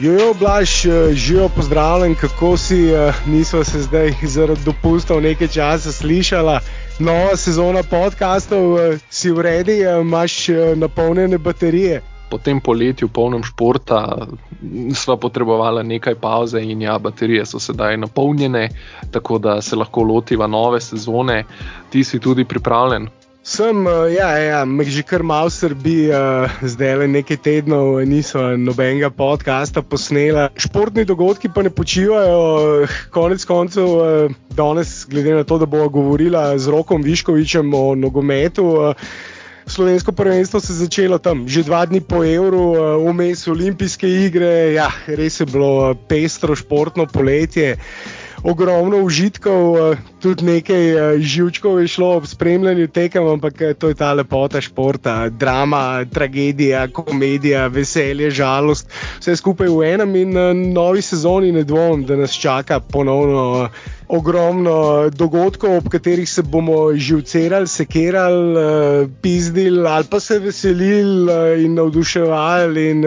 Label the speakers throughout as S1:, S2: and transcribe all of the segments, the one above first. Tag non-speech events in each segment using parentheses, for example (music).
S1: Jojo, Blaž, eh, živijo pozdravljen, kako si, eh, nismo se zdaj zaradi dopustov nekaj časa slišala. Nova sezona podkastov eh, si uredi, imaš napolnjene baterije.
S2: Po tem poletju, polnem športa, sva potrebovala nekaj pauze in ja, baterije so sedaj napolnjene, tako da se lahko lotiva nove sezone. Ti si tudi pripravljen
S1: Sem, uh, ja, ja, me že kar malo srbi, uh, zdaj le nekaj tednov niso nobenega podcasta posnela. Športni dogodki pa ne počivajo, konec koncev, uh, danes, glede na to, da bomo govorila z Rokom Viškovičem o nogometu. Uh, Slovensko prvenstvo se je začelo tam, že dva dni po evru, vmes olimpijske igre, ja, res je bilo pestro športno poletje ogromno užitkov, eh, tudi nekaj eh, živčkov je šlo ob spremljanju tekem, ampak eh, to je ta lepota športa, drama, tragedija, komedija, veselje, žalost, vse skupaj v enem in novi sezoni ne dvomim, da nas čaka ponovno. Ogromno dogodkov, ob katerih se bomo živcerali, sekirali, pizdili ali pa se veselili in navduševali. In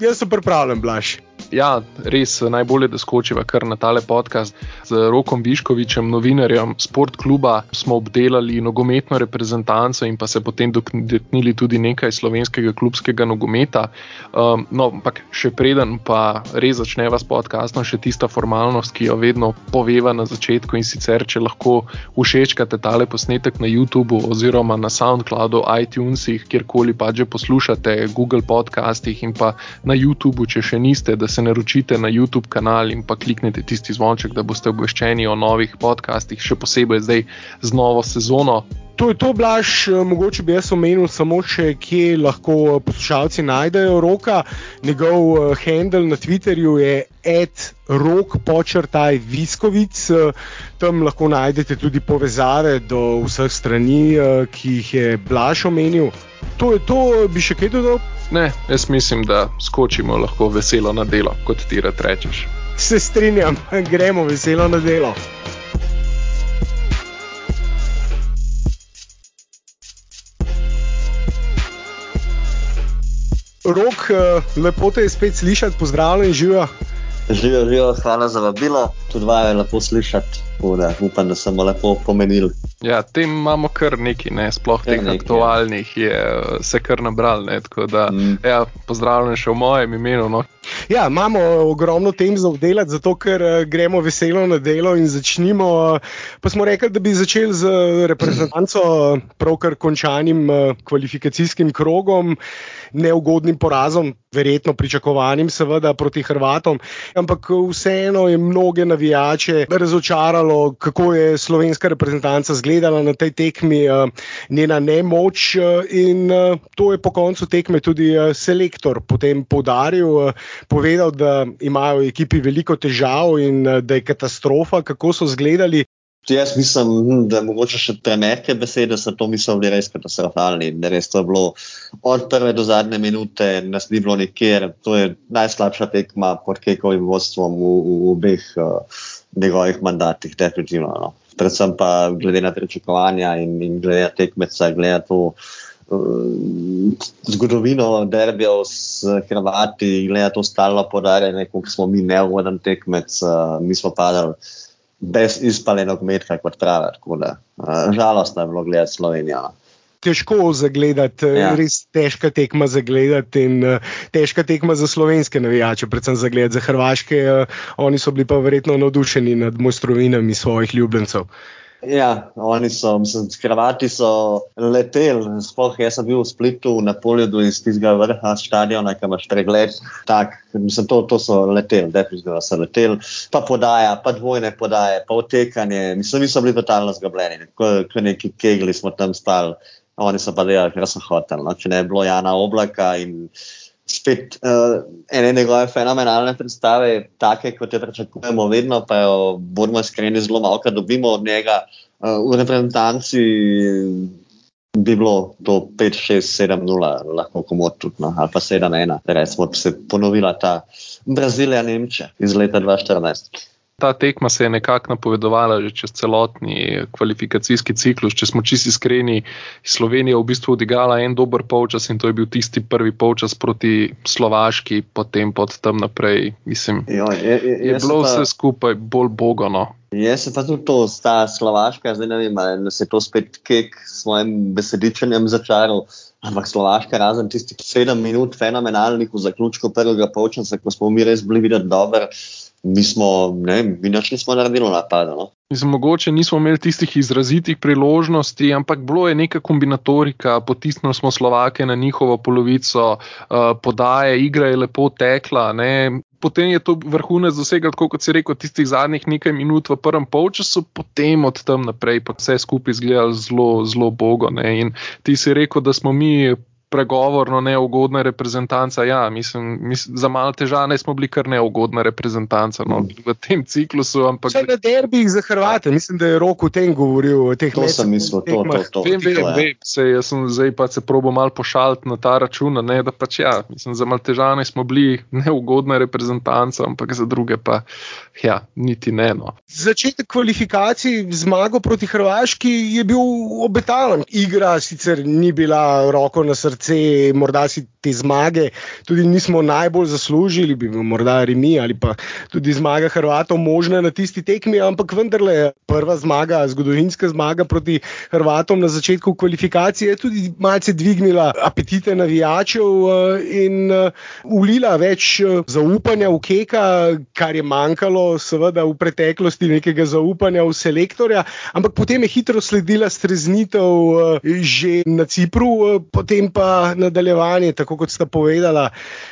S1: jaz sem pripravljen, blaš
S2: ja, res najbolje, da skočiva kar na tale podcast. Z Rokom Viškovičem, novinarjem Sport kluba, smo obdelali nogometno reprezentanco in pa se potem dotaknili tudi nekaj slovenskega klubskega nogometa. Um, no, ampak še preden pa res začneva s podcastom, še tista formalnost, ki jo vedno poveva na začetku in sicer, če lahko všečkate tale posnetek na YouTubu oziroma na SoundCloudu, iTunesih, kjerkoli pa že poslušate, Google podcastih in pa na YouTubu, če še niste, da se naročite na YouTube kanal in pa kliknite tisti zvonček, da boste obveščeni o novih podcastih, še posebej zdaj z novo sezono.
S1: To je to, Blaž, mogoče bi jaz omenil samo še, kje lahko poslušalci najdejo roka. Njegov uh, handle na Twitterju je ed.rok počrtaj Viskovic. Tam lahko najdete tudi povezave do vseh strani, ki jih je Blaž omenil. To je to, bi še kaj dodal?
S2: Ne, jaz mislim, da skočimo lahko veselo na delo, kot ti rečeš.
S1: Se strinjam, gremo veselo na delo. Rok, eh, lepo te je spet slišati, pozdravljen, živijo.
S3: Živijo, živijo, hvala za vabilo, tudi vaju je lepo slišati, da upam, da sem lepo pomenil.
S2: Ja, tem imamo kar nekaj, ne, sploh teh nekaj, aktualnih je se kar nabral. Ne, da, mm. ja, pozdravljen še v mojem imenu. No.
S1: Ja, imamo ogromno tem za obdelati, zato ker uh, gremo veselo na delo in začnimo. Uh, pa smo rekli, da bi začeli z reprezentanco, pravkar končanim uh, kvalifikacijskim krogom neugodnim porazom, verjetno pričakovanim, seveda proti Hrvatom. Ampak vseeno je mnoge navijače razočaralo, kako je slovenska reprezentanca izgledala na tej tekmi, eh, njena nemoč. Eh, in eh, to je po koncu tekme tudi selektor potem poudaril, povedal, da imajo v ekipi veliko težav in da je katastrofa, kako so izgledali.
S3: Jaz mislim, hm, da je mogoče še premehke besede, da so to mislili res katastrofalni. Res to je bilo od prve do zadnje minute, nas ni bilo nikjer. To je najslabša tekma pod Kekovim vodstvom v, v obeh uh, njegovih mandatih, definitivno. No. Predvsem pa glede na pričakovanja in, in glede na tekmeca, glede na to uh, zgodovino derbijev s Hrvati, glede na to stalno podarjanje, kako smo mi neugoden tekmec, uh, mi smo padali brez izpaljenega metka, kot pravi. Žalostno je bilo gledati Slovenijo. No.
S1: Težko zagledati, ja. res težka tekma za gledati in uh, težka tekma za slovenske navijače, predvsem za gledati za hrvaške. Uh, oni so bili pa verjetno navdušeni nad mojstrovinami svojih ljubljencev.
S3: Ja, oni so, mislim, Hrvati so leteli, sploh jaz sem bil v Splitu na polju iz tistega vrha stadiona, ki imaš pregled. Tak, mislim, to, to so leteli, definitivno so leteli. Pa podaja, pa dvojne podaje, pa otekanje. Mislim, mi smo bili totalno zgobljeni, kot neki kegli smo tam spali. Oni so pa delali, kar so hoteli. No? Če ne bi bilo Jana Oblaka in spet uh, ene njegove fenomenalne predstave, take kot je pričakujemo, vedno pa jo bomo iskreni, zelo malo, kar dobimo od njega uh, v reprezentanci. Bi bilo to 5, 6, 7, 0, lahko komod tudi, no, ali pa 7, 1, res smo se ponovila ta Brazilija, Nemčija iz leta 2014.
S2: ta tekma se je nekako napovedovala že čez celotni kvalifikacijski ciklus. Če smo čisti iskreni, Slovenija v bistvu odigrala en dober polčas in to je bil tisti prvi polčas proti Slovaški, potem pod tam naprej. Mislim,
S3: Jo, je, je,
S2: je bilo
S3: pa-
S2: vse skupaj bolj bogono.
S3: Jaz se pa tudi to, ta Slovaška, zdaj ne vem, ali se je to spet kek s svojim besedičenjem začaral. Ampak Slovaška, razen tistih sedem minut fenomenalnih v zaključku prvega polčasa, ko smo mi res bili videti dober, mi smo, ne vem, mi nič nismo naredili napada. No?
S2: Mislim, mogoče nismo imeli tistih izrazitih priložnosti, ampak bilo je neka kombinatorika, potisnili smo Slovake na njihovo polovico, uh, podaje, igra je lepo tekla. Ne. Potem je to vrhunec dosegel, tako kot si rekel, tistih zadnjih nekaj minut v prvem polčasu, potem od tam naprej pa vse skupaj izgledalo zelo, zelo bogo. Ne. In ti si rekel, da smo mi pregovorno neugodna reprezentanca. Ja, mislim, mislim za malo težave smo bili kar neugodna reprezentanca no, v tem ciklusu. Ampak,
S1: Vsaj na derbih za Hrvate, mislim, da je rok o tem govoril. O teh
S3: To sem mislil, to, to, to.
S2: Vem, vem,
S3: je.
S2: vem, se, jaz sem zdaj pa se probo malo pošaliti na ta račun, ne, da pač ja, mislim, za Maltežane smo bili neugodna reprezentanca, ampak za druge pa ja, niti ne. No.
S1: Začetek kvalifikacij, zmago proti Hrvaški je bil obetalen. Igra sicer ni bila roko na srce, morda si te zmage tudi nismo najbolj zaslužili, bi morda remi ali pa tudi zmaga Hrvatov možna na tisti tekmi, ampak vendarle prva zmaga, zgodovinska zmaga proti Hrvatom na začetku kvalifikacije je tudi malce dvignila apetite navijačev eh, in eh, ulila več eh, zaupanja v Keka, kar je manjkalo seveda v preteklosti nekega zaupanja v selektorja, ampak potem je hitro sledila streznitev že na Cipru, potem pa nadaljevanje, tako kot sta povedala,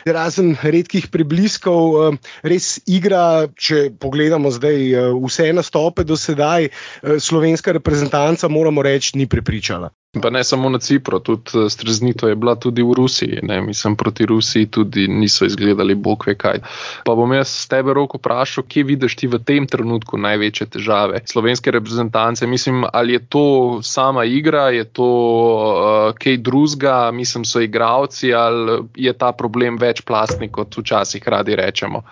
S1: razen redkih prebliskov, res igra, če pogledamo zdaj vse nastope do sedaj, slovenska reprezentanca, moramo reči, ni prepričala.
S2: Pa ne samo na Cipru, tudi eh, streznito je bila tudi v Rusiji. Ne? Mislim, proti Rusiji tudi niso izgledali bog ve kaj. Pa bom jaz s tebe roko vprašal, kje vidiš ti v tem trenutku največje težave slovenske reprezentance? Mislim, ali je to sama igra, je to uh, kaj drugega, mislim, so igravci ali je ta problem večplastni, kot včasih radi rečemo.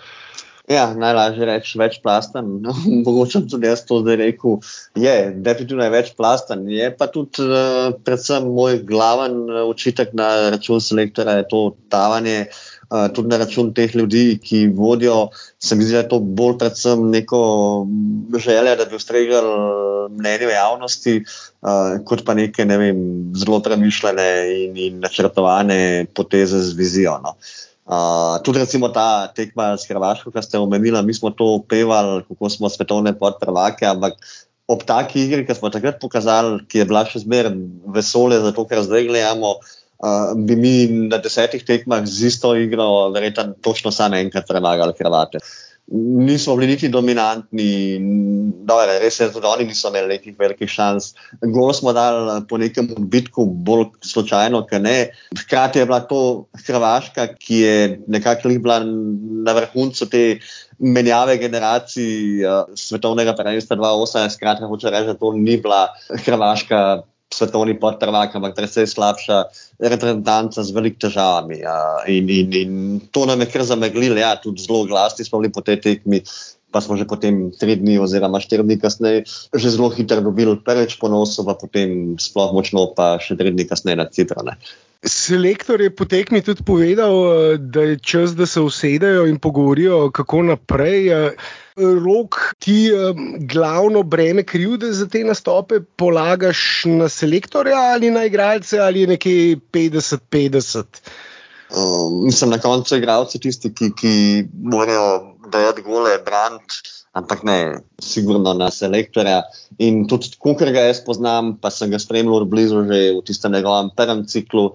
S3: Ja, najlažje reči večplasten. (laughs) No, mogoče tudi jaz to zdaj rekel. Je, definitivno je večplasten. Je pa tudi uh, predvsem moj glaven eh, očitek na račun selektora, je to tavanje. Uh, tudi na račun teh ljudi, ki vodijo, se mi zdi, da je to bolj predvsem neko želja, da bi ustregali mnenju javnosti, uh, kot pa neke ne vem, zelo premišljene in, in načrtovane poteze z vizijo. No. Uh, tudi recimo ta tekma s Hrvaško, ki ste omenili, mi smo to pevali, kako smo svetovne podprvake, ampak ob taki igri, ki smo takrat pokazali, ki je bila še zmeraj vesolje, zato ker zdaj gledamo, uh, bi mi na desetih tekmah z isto igro verjetno točno samo enkrat premagali Hrvate. Nismo bili niti dominantni, dobre, res je, tudi oni niso imeli nekih velikih šans. Gol smo dali po nekem bitku, bolj slučajno, ker ne. Hkrati je bila to Hrvaška, ki je nekako bila na vrhuncu te menjave generacij uh, svetovnega prvenstva 2008. Skratka, hoče reči, da to ni bila Hrvaška svetovni podprvak, ampak precej slabša reprezentanca z velikimi težavami. Ja. In, in, in to nam je kar zameglilo, ja, tudi zelo glasni smo bili po tej tekmi. Pa smo že potem tri dni, oziroma štiri dni kasneje, že zelo hitro dobili prvič ponos, pa potem sploh močno, pa še tri dni kasneje na Cipru. Ne.
S1: Selektor je po tekmi tudi povedal, eh, da je čas, da se usedejo in pogovorijo, kako naprej. Eh, Rok, ti eh, glavno breme krivde za te nastope polagaš na selektorja ali na igralce, ali je nekje 50-50?
S3: Um, mislim, na koncu igralci tisti, ki, ki morajo dajati gole, braniti, ampak ne, sigurno na selektorja. In tudi, kolikor ga jaz poznam, pa sem ga spremljal blizu že v tistem njegovem prvem ciklu,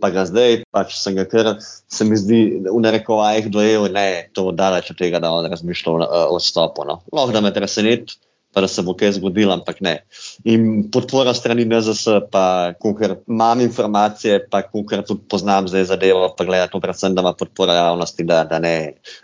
S3: pa ga zdaj, pač sem ga kar, se mi zdi, v narekovajih dojel, ne, to daleč od tega, da on razmišlja o, o stopu. No. Lahko da me preseneti. Pa da se bo kaj zgodilo, ampak ne. In podpora strani NZS, pa kukar imam informacije, pa kukar tudi poznam zdaj zadevo, pa gledam to predvsem, da ima podpora javnosti, da, da ne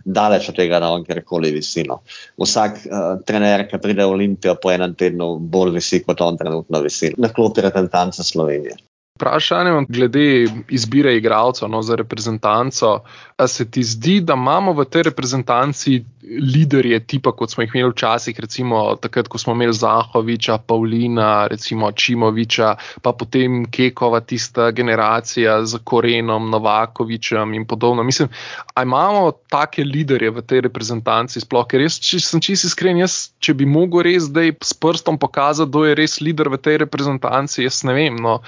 S3: daleč od tega, da on kjerkoli visi. No. Vsak uh, trener, ki pride v Olimpijo po enem tednu, bolj visi, kot on trenutno visi. Na klopi reprezentanca Slovenije.
S2: Vprašanje glede izbire igralcev no, za reprezentanco. A se ti zdi, da imamo v tej reprezentanci liderje, tipa kot smo jih imeli včasih, recimo takrat, ko smo imeli Zahoviča, Pavlina, recimo Čimoviča, pa potem Kekova, tista generacija z Korenom, Novakovičem in podobno. Mislim, ali imamo take liderje v tej reprezentanci sploh? Ker jaz, če sem čisto iskren, jaz, če bi mogel res zdaj s prstom pokazati, kdo je res lider v tej reprezentanci, jaz ne vem. No.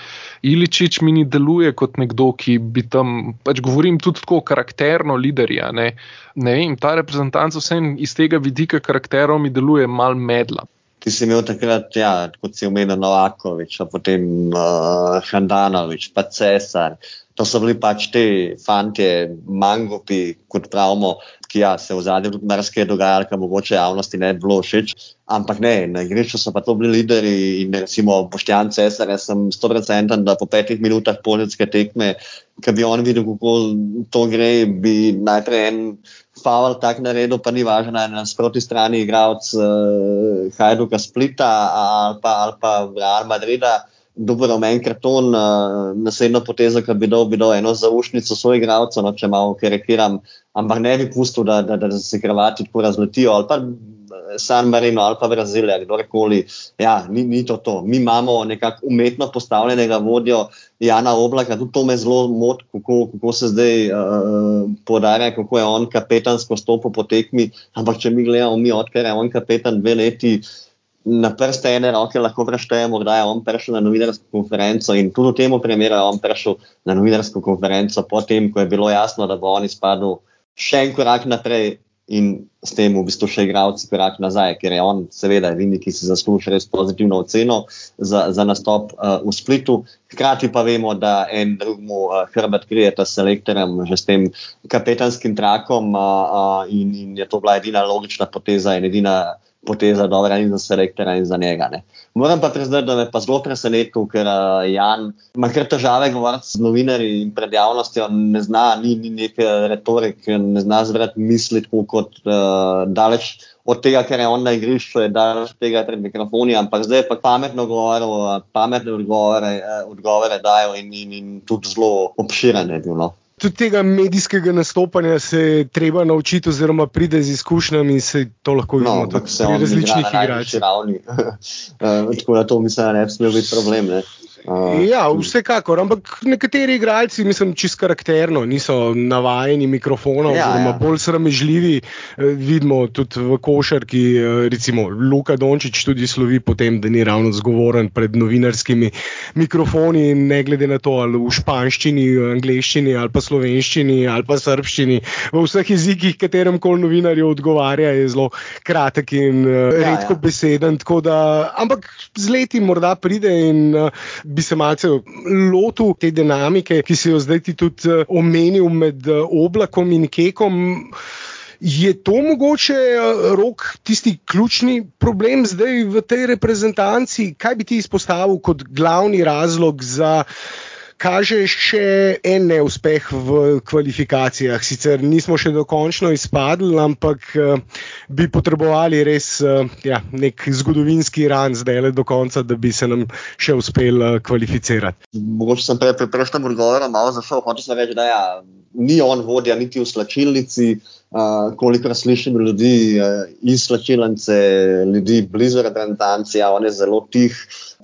S2: Iličič mi ni deluje kot nekdo, ki bi tam, pač govorim tudi tako karakterno, liderja. Ne. ne vem, ta reprezentanca vsem iz tega vidika karakterov mi deluje mal medla.
S3: Ti si imel takrat, ja, kot si omenil, Novakovič, potem uh, Handanovič, pa Cesar. To so bili pač ti fanti, mangopi, kot pravimo, ki ja, se v zadnjem tudi marsikaj dogajalo, kar mogoče javnosti ne bi bilo všeč. Ampak ne, na igrišču so pa to bili lideri in recimo Boštjan Cesar, jaz sem 100% da po petih minutah polnice tekme, ki bi on videl, kako to gre, bi najprej en faul tak naredil, pa ni važno, na nasprotni strani igralec uh, Hajduka Splita ali pa, ali pa Real Madrida dobil omen karton, uh, naslednjo potezo, ki bi dal, bi dal eno zaušnico svojih igralcev, no, če malo karikiram, ampak ne bi pustil, da, da, da, se Hrvati tako razletijo ali pa eh, San Marino ali pa Brazilija, kdorkoli. Ja, ni, ni to to. Mi imamo nekako umetno postavljenega vodjo Jana Oblaka, tudi to me zelo moti, kako, kako se zdaj uh, podarja, kako je on kapetansko stopil po tekmi, ampak če mi gledamo, mi odkar je on kapetan dve leti, uh, na prste ene roke lahko preštejemo, da je on prišel na novinarsko konferenco in tudi v tem primeru je on prišel na novinarsko konferenco, potem, ko je bilo jasno, da bo on izpadel še en korak naprej in s tem v bistvu še igralci korak nazaj, ker je on seveda edini, ki si zasluži res pozitivno oceno za, za nastop uh, v Splitu. Hkrati pa vemo, da en drugmu uh, hrbet krije ta selektorem, že s tem kapetanskim trakom uh, uh, in, in je to bila edina logična poteza in edina poteza dobra in za selektora in za njega. Ne. Moram pa priznati, da me pa zelo presenetil, ker uh, Jan ima kar težave govoriti z novinarji in pred javnostjo, ne zna, ni, ni neke retorike, ne zna zbrati misli tako kot uh, daleč. Od tega, ker je on na igrišču, je daleč od tega pred mikrofoni, ampak zdaj pa pametno govorijo, pametne odgovore, odgovore dajo in, in, in tudi zelo obširne je bilo. No.
S1: Tudi tega medijskega nastopanja se je treba naučiti, oziroma pride z izkušnjami in se to lahko
S3: no,
S1: vidimo tudi pri različnih igračih. (laughs)
S3: Tako da to mislim, da ne bi smel biti problem. Ne?
S1: Uh, ja, vsekakor, ampak nekateri igralci, mislim, čisto karakterno, niso navajeni mikrofonov, ja, oziroma ja. bolj sramežljivi. Eh, vidimo tudi v košarki, eh, recimo Luka Dončić tudi slovi po tem, da ni ravno zgovoren pred novinarskimi mikrofoni, ne glede na to, ali v španščini, angliščini, ali pa slovenščini, ali pa srpščini. V vseh jezikih, katerem koli novinarju odgovarja, je zelo kratek in ja, redko ja. beseden. Da, ampak z leti morda pride in bi se malce lotil te dinamike, ki si jo zdaj tudi eh, omenil med eh, oblakom in kekom. Je to mogoče eh, rok tisti ključni problem zdaj v tej reprezentanci? Kaj bi ti izpostavil kot glavni razlog za? Kaže še en neuspeh v kvalifikacijah. Sicer nismo še dokončno izpadli, ampak uh, bi potrebovali res uh, ja, nek zgodovinski ran zdaj le do konca, da bi se nam še uspel uh, kvalificirati.
S3: Mogoče sem prejšnjem odgovoru malo zašel, hoče se reči, da ja, ni on vodja niti v slačilnici. Uh, kolikor slišim ljudi uh, iz slačilnice, ljudi blizu reprezentancije, on je zelo tih.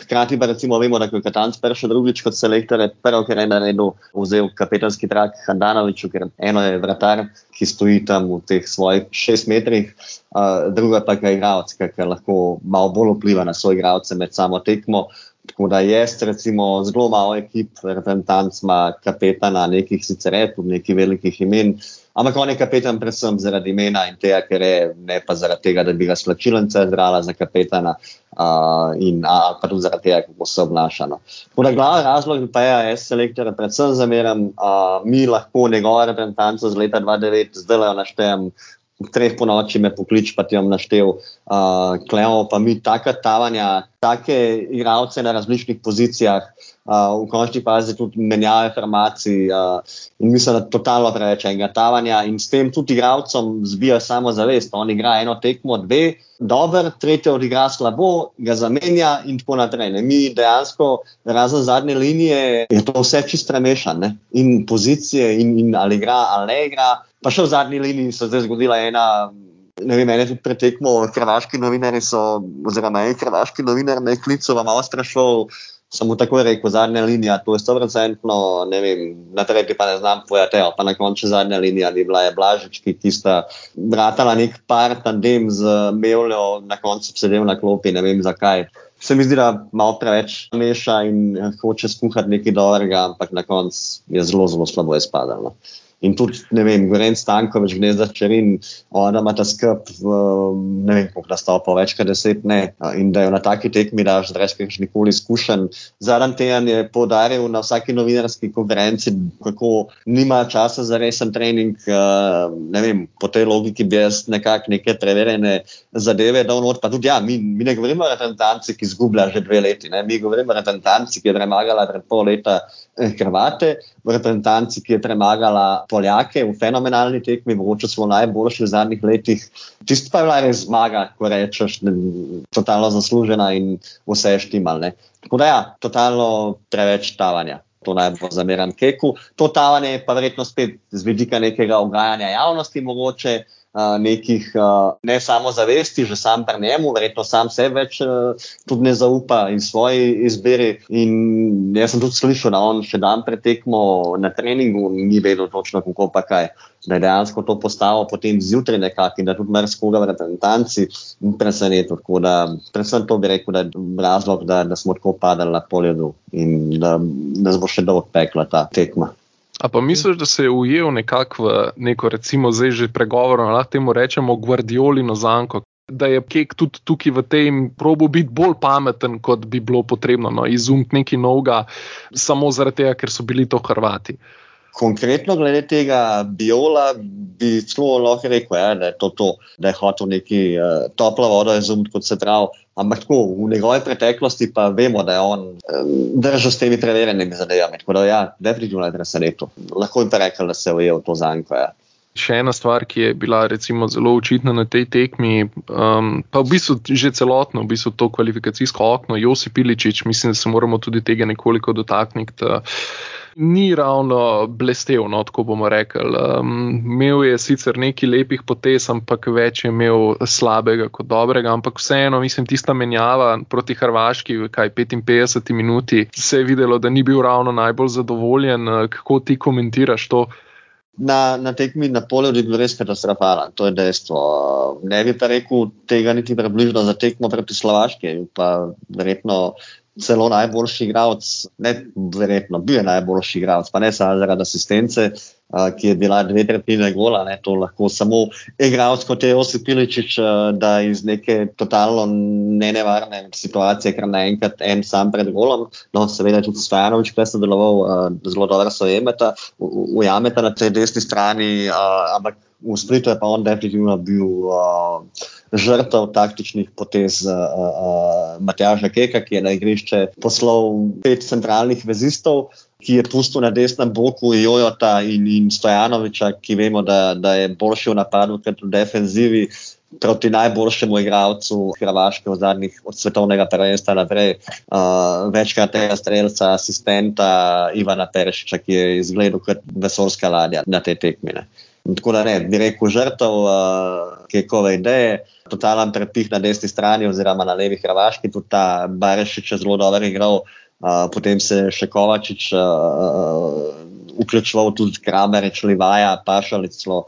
S3: Hkrati pa recimo vemo, da je Katanc prišel drugič kot selektor, prvo, ker je naredil, vzel kapetanski trak Handanoviču, ker eno je vratar, ki stoji tam v teh svojih šest metrih, uh, druga pa je igralec, ki lahko malo bolj vpliva na svoje igralce med samo tekmo. Tako da jaz, recimo, zelo malo ekip, reprezentanc ima kapetana, nekih sicer tudi nekih velikih imen. Ampak on je kapetan predvsem zaradi imena in tega, ker je ne pa zaradi tega, da bi ga splačilnica zdrala za kapetana uh, in a, pa tudi zaradi tega, kako se obnaša. No. Glavni razlog pa je, da jaz selektor predvsem zameram, uh, mi lahko njegove reprezentance z leta 2009 zdaj naštejem v treh po noči me poklič, pa ti bom naštel, uh, klemo pa mi taka tavanja, take igralce na različnih pozicijah, uh, v končni fazi tudi menjave informacij uh, in mislim, da totalno preveč enega tavanja in s tem tudi igralcem zbija samo zavest. On igra eno tekmo, dve, dober, tretje odigra slabo, ga zamenja in tako naprej. Ne. Mi dejansko, razen zadnje linije, je to vse čisto premešano in pozicije in, in ali igra ali ne igra. Pa še v zadnji liniji se je zgodila ena ne vem, meni tudi pretekmo, hrvaški novinari so, oziroma en hrvaški novinar me je klical, vam malo strašil. Sem mu tako rekel, zadnja linija, to je 100%, ne vem, na tretji pa ne znam pojati, pa na koncu zadnja linija ni bila, je Blažički, ki sta bratala nek par tandem z Mevljo, na koncu sedel na klopi, ne vem zakaj. Se mi zdi, da malo preveč meša in hoče skuhati nekaj dobrega, ampak na koncu je zelo, zelo slabo izpadalo. In tudi, ne vem, Goren Stankovič, gnezda Čerin, ona ima ta skrb, ne vem, koliko nastopa, več kot deset, ne. In da jo na taki tekmi daš, da rečeš, nikoli izkušen. Zadnji teden je podaril na vsaki novinarski konferenci, kako nima časa za resen trening. Ne vem, po tej logiki bi jaz nekako neke preverjene zadeve dal not. Pa tudi, ja, mi, mi ne govorimo o reprezentanci, ki izgublja že dve leti, ne. Mi govorimo o reprezentanci, ki je premagala pred pol leta eh, Hrvate, o reprezentanci, ki je premagala Poljake v fenomenalni tekmi, mogoče smo najboljši v zadnjih letih. Tisto pa je bila res zmaga, ko rečeš, da je totalno zaslužena in vse je štimal. Tako da ja, totalno preveč tavanja. To naj bo zameran keku. To tavanje je pa verjetno spet z vidika nekega ogajanja javnosti mogoče nekih ne samo zavesti, že sam pri njemu, verjetno sam se več tudi ne zaupa in svoji izbiri. In jaz sem tudi slišal, da on še dan pretekmo na treningu ni vedel točno, kako pa kaj. Da je dejansko to postalo potem zjutraj nekako in da tudi mrzkoga v reprezentanci presenetil. Tako da, predvsem to bi rekel, da je razlog, da, da smo tako padali na polju in da, da bo še dolgo pekla ta tekma.
S2: A pa misliš, da se je ujel nekako v neko, recimo, zdaj že pregovor, lahko temu rečemo, Guardiolino zanko, da je kek tudi tukaj v tem probu biti bolj pameten, kot bi bilo potrebno, no, izumiti nekaj novega, samo zaradi tega, ker so bili to Hrvati.
S3: Konkretno glede tega biola, bi celo lahko rekel, ja, da je to, to da je hotel neki uh, topla voda izumiti, kot se pravi. Ampak tako, v njegovi preteklosti pa vemo, da je on um, držal s temi preverjenimi zadevami. Tako da, ja, definitivno je presenetil. Lahko bi rekel, da se je ujel to zanko. Ja.
S2: Še ena stvar, ki je bila recimo, zelo očitna na tej tekmi, um, pa v bistvu že celotno, v bistvu to kvalifikacijsko okno, Josip Iličič, mislim, da se moramo tudi tega nekoliko dotakniti. Ni ravno blestev, no, tako bomo rekli. Um, imel je sicer nekaj lepih potez, ampak več je imel slabega kot dobrega. Ampak vseeno, mislim, tista menjava proti Hrvaški, kaj 55 minuti, se je videlo, da ni bil ravno najbolj zadovoljen. Kako ti komentiraš to?
S3: na, na tekmi na polju je bil res katastrofalen, to je dejstvo. Ne bi pa rekel tega niti približno za tekmo proti Slovaški, pa verjetno celo najboljši igralec, ne verjetno, bil je najboljši igralec, pa ne samo zaradi asistence, ki je bila dve tretjine gola, ne, to lahko samo igralec kot je Osip Piličič, da iz neke totalno nenevarne situacije, kar naenkrat en sam pred golom, no seveda tudi Stojanovič, ki je sodeloval, zelo dobro so jemeta, ujameta na tej desni strani, ampak v Splitu je pa on definitivno bil uh, žrtev taktičnih potez uh, uh, Matjaža Keka, ki je na igrišče poslal pet centralnih vezistov, ki je pustil na desnem boku Jojota in, in Stojanoviča, ki vemo, da, da je boljši v napadu kot v defenzivi. Proti najboljšemu igralcu Hrvaške v zadnjih od svetovnega prvenstva naprej, uh, večkrat tega streljca, asistenta Ivana Perešiča, ki je izgledal kot vesolska ladja na te tekmine. Tako da ne, bi rekel žrtev, uh, kekove ideje, totalen prepih na desni strani oziroma na levi Hrvaški, tudi ta Barešič je zelo dobro igral, uh, potem se je še Kovačič uh, uh, vključeval tudi Kramerič, Livaja, Pašalic, celo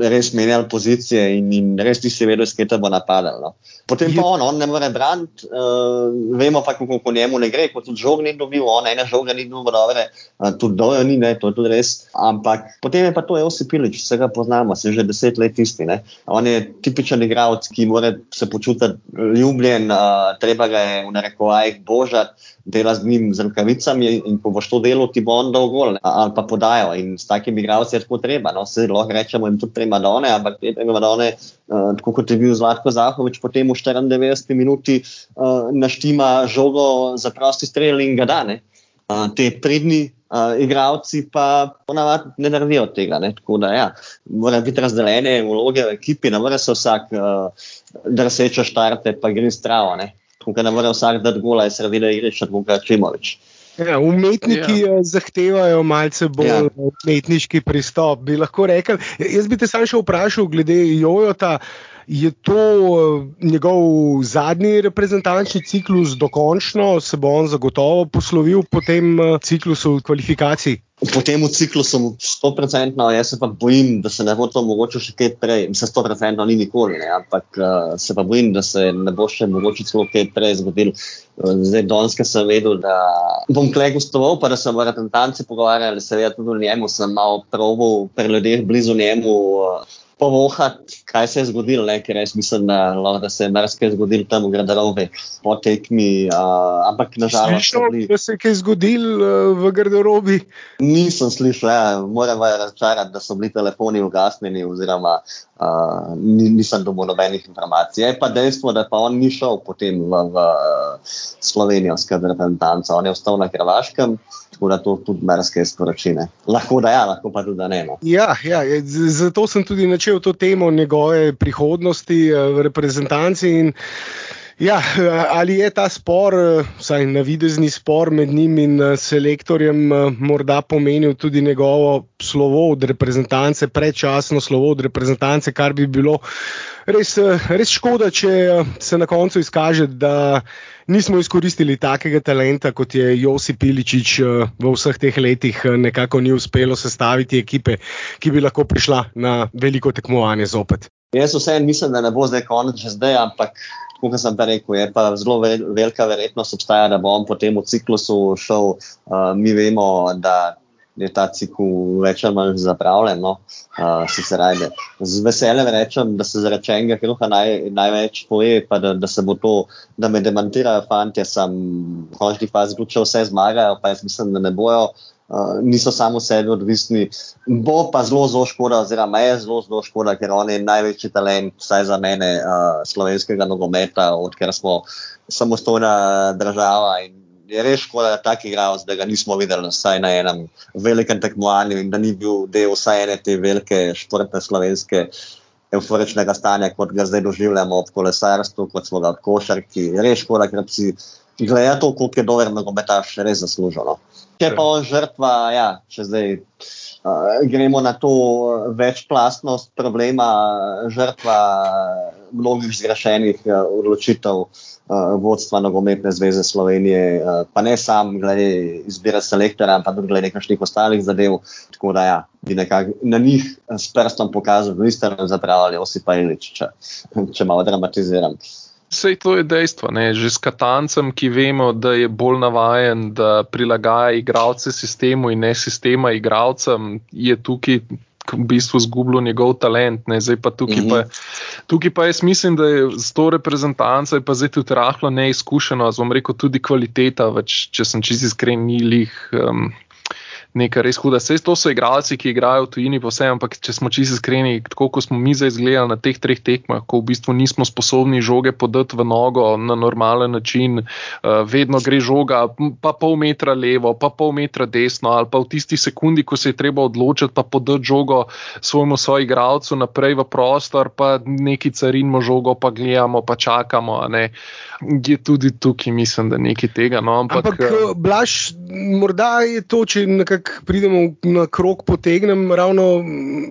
S3: res menjali pozicije in, in res nisi vedel, s te bo napadal. No. Potem pa on, on ne more braniti, uh, vemo pa, kako po njemu ne gre, kot tudi žog ni dobil, on ena žoga ni dobil, dobre, uh, tudi dojo ni, ne, to je tudi res. Ampak potem je pa to Josip Pilič, vse ga poznamo, se že deset let isti. Ne. On je tipičen igralec, ki mora se počutiti ljubljen, uh, treba ga je v narekovajih božati dela z njim z rokavicami in ko boš to delo, ti bo on dal gol ali pa podajo. In s takimi igralci je tako treba. No, se lahko rečemo, jim tudi tudi primadone, ampak te primadone, uh, tako kot je bil Zlatko Zahovič, potem v 94 minuti uh, naštima žogo za prosti strel in ga dane. Uh, te pridni uh, igravci pa ponavadi ne naredijo tega. Ne? Tako da, ja, mora biti razdeljene vloge v ekipi, ne more se vsak uh, drseča štarte, pa gre stravo. Tukaj ne more vsak dati gola iz sredine igrišča, kot je Čimovič.
S1: Ja, umetniki ja. zahtevajo malce bolj ja. umetniški pristop. Bi lahko rekel, jaz bi te sam še vprašal, glede Jojota. Je to njegov zadnji reprezentančni ciklus, dokončno se bo on zagotovo poslovil po tem ciklusu kvalifikacij?
S3: Po tem ciklusu 100%, jaz se pa bojim, da se ne bo to mogoče še kaj prej. Mislim, 100% ni nikoli, ne, ampak uh, se pa bojim, da se ne bo še mogoče celo kaj prej zgodil. Zdaj, Donske sem vedel, da bom klej gostoval, pa da se bomo reprezentanci pogovarjali, seveda tudi o njemu, sem malo proval pri ljudeh blizu njemu. Uh, povohati, kaj se je zgodilo, ne? ker jaz mislim, da, da se je marsikaj zgodilo tam v garderobi po tekmi. Uh, ampak nažalost,
S1: slišal, bili... da se je kaj zgodilo uh, v garderobi.
S3: Nisem slišal, ja. moram vas razočarati, da so bili telefoni ugasnjeni, oziroma uh, nisem dobil nobenih informacij. Je pa dejstvo, da pa on ni šel potem v, v Slovenijo s reprezentanco, on je ostal na Hrvaškem. Tako da to tudi marsikaj sporočine. Lahko da ja, lahko pa tudi ne. No.
S1: Ja, ja, zato sem tudi načel to temo njegove prihodnosti eh, v reprezentanci. In, ja, ali je ta spor, eh, vsaj navidezni spor med njim in eh, selektorjem, morda pomenil tudi njegovo slovo od reprezentance, predčasno slovo od reprezentance, kar bi bilo res, res škoda, če se na koncu izkaže, da nismo izkoristili takega talenta, kot je Josip Piličič eh, v vseh teh letih, eh, nekako ni uspelo sestaviti ekipe, ki bi lahko prišla na veliko tekmovanje zopet.
S3: Jaz vseeno mislim, da ne bo zdaj konec že zdaj, ampak. Kot sem pa rekel, je pa zelo velika verjetnost, obstaja, da bo on po tem ciklusu šel. Uh, mi vemo, da je ta cikl več ali manj zapravljen. No? Uh, z veseljem rečem, da se zaradi enega kruha naj, največ poje, pa da, da se bo to, da me demantirajo fanti, sem v končni fazi tudi, če vse zmagajo, pa jaz mislim, da ne bojo. Uh, niso samo sebi odvisni, bo pa zelo, zelo škoda, oziroma je zelo, zelo škoda, ker on je največji talent, vsaj za mene, uh, slovenskega nogometa, odkar smo samostojna država je res škoda, da tak igralec, da ga nismo videli vsaj na enem velikem tekmovanju in da ni bil del vsaj ene te velike športne slovenske. Euforičnega stanja, kot ga zdaj doživljamo ob kolesarstvu, kot smo ga ob košarki. Res škoda, ker si gledal to, koliko je dober nogometaš, res zasluženo. Če pa žrtva, ja, če zdaj uh, gremo na to večplastnost problema, žrtva mnogih zgrešenih uh, odločitev. Uh, uh, vodstva Nogometne zveze Slovenije, uh, pa ne sam glede izbire selektora, ampak tudi glede nekih ostalih zadev. Tako da ja, bi nekako na njih s prstom pokazal, da niste zapravili Osipa Ilič, če, (laughs) če malo dramatiziram.
S2: Vse to je dejstvo. Ne? Že s Katancem, ki vemo, da je bolj navaden, da prilagaja igralce sistemu in ne sistema igralcem, je tukaj v bistvu izgubljal njegov talent. Ne, pa tukaj, -hmm. pa, tukaj pa jaz mislim, da je z to reprezentanco pa zdaj tudi rahlo neizkušeno, zelo rekel tudi kvaliteta, več, če sem čisto iskren, ni lih. Um, nekaj res huda. Vse to so igralci, ki igrajo v tujini, pa vse, ampak če smo čisto iskreni, tako kot smo mi zdaj izgledali na teh treh tekmah, ko v bistvu nismo sposobni žoge podati v nogo na normalen način, uh, vedno gre žoga, pa pol metra levo, pa pol metra desno, ali pa v tisti sekundi, ko se je treba odločiti, pa podati žogo svojemu svojemu igralcu naprej v prostor, pa neki carinimo žogo, pa gledamo, pa čakamo. Je tudi tukaj, mislim, da nekaj tega. No, ampak,
S1: ampak uh, Blaž, morda je to, če nekako pridemo na krok, potegnem ravno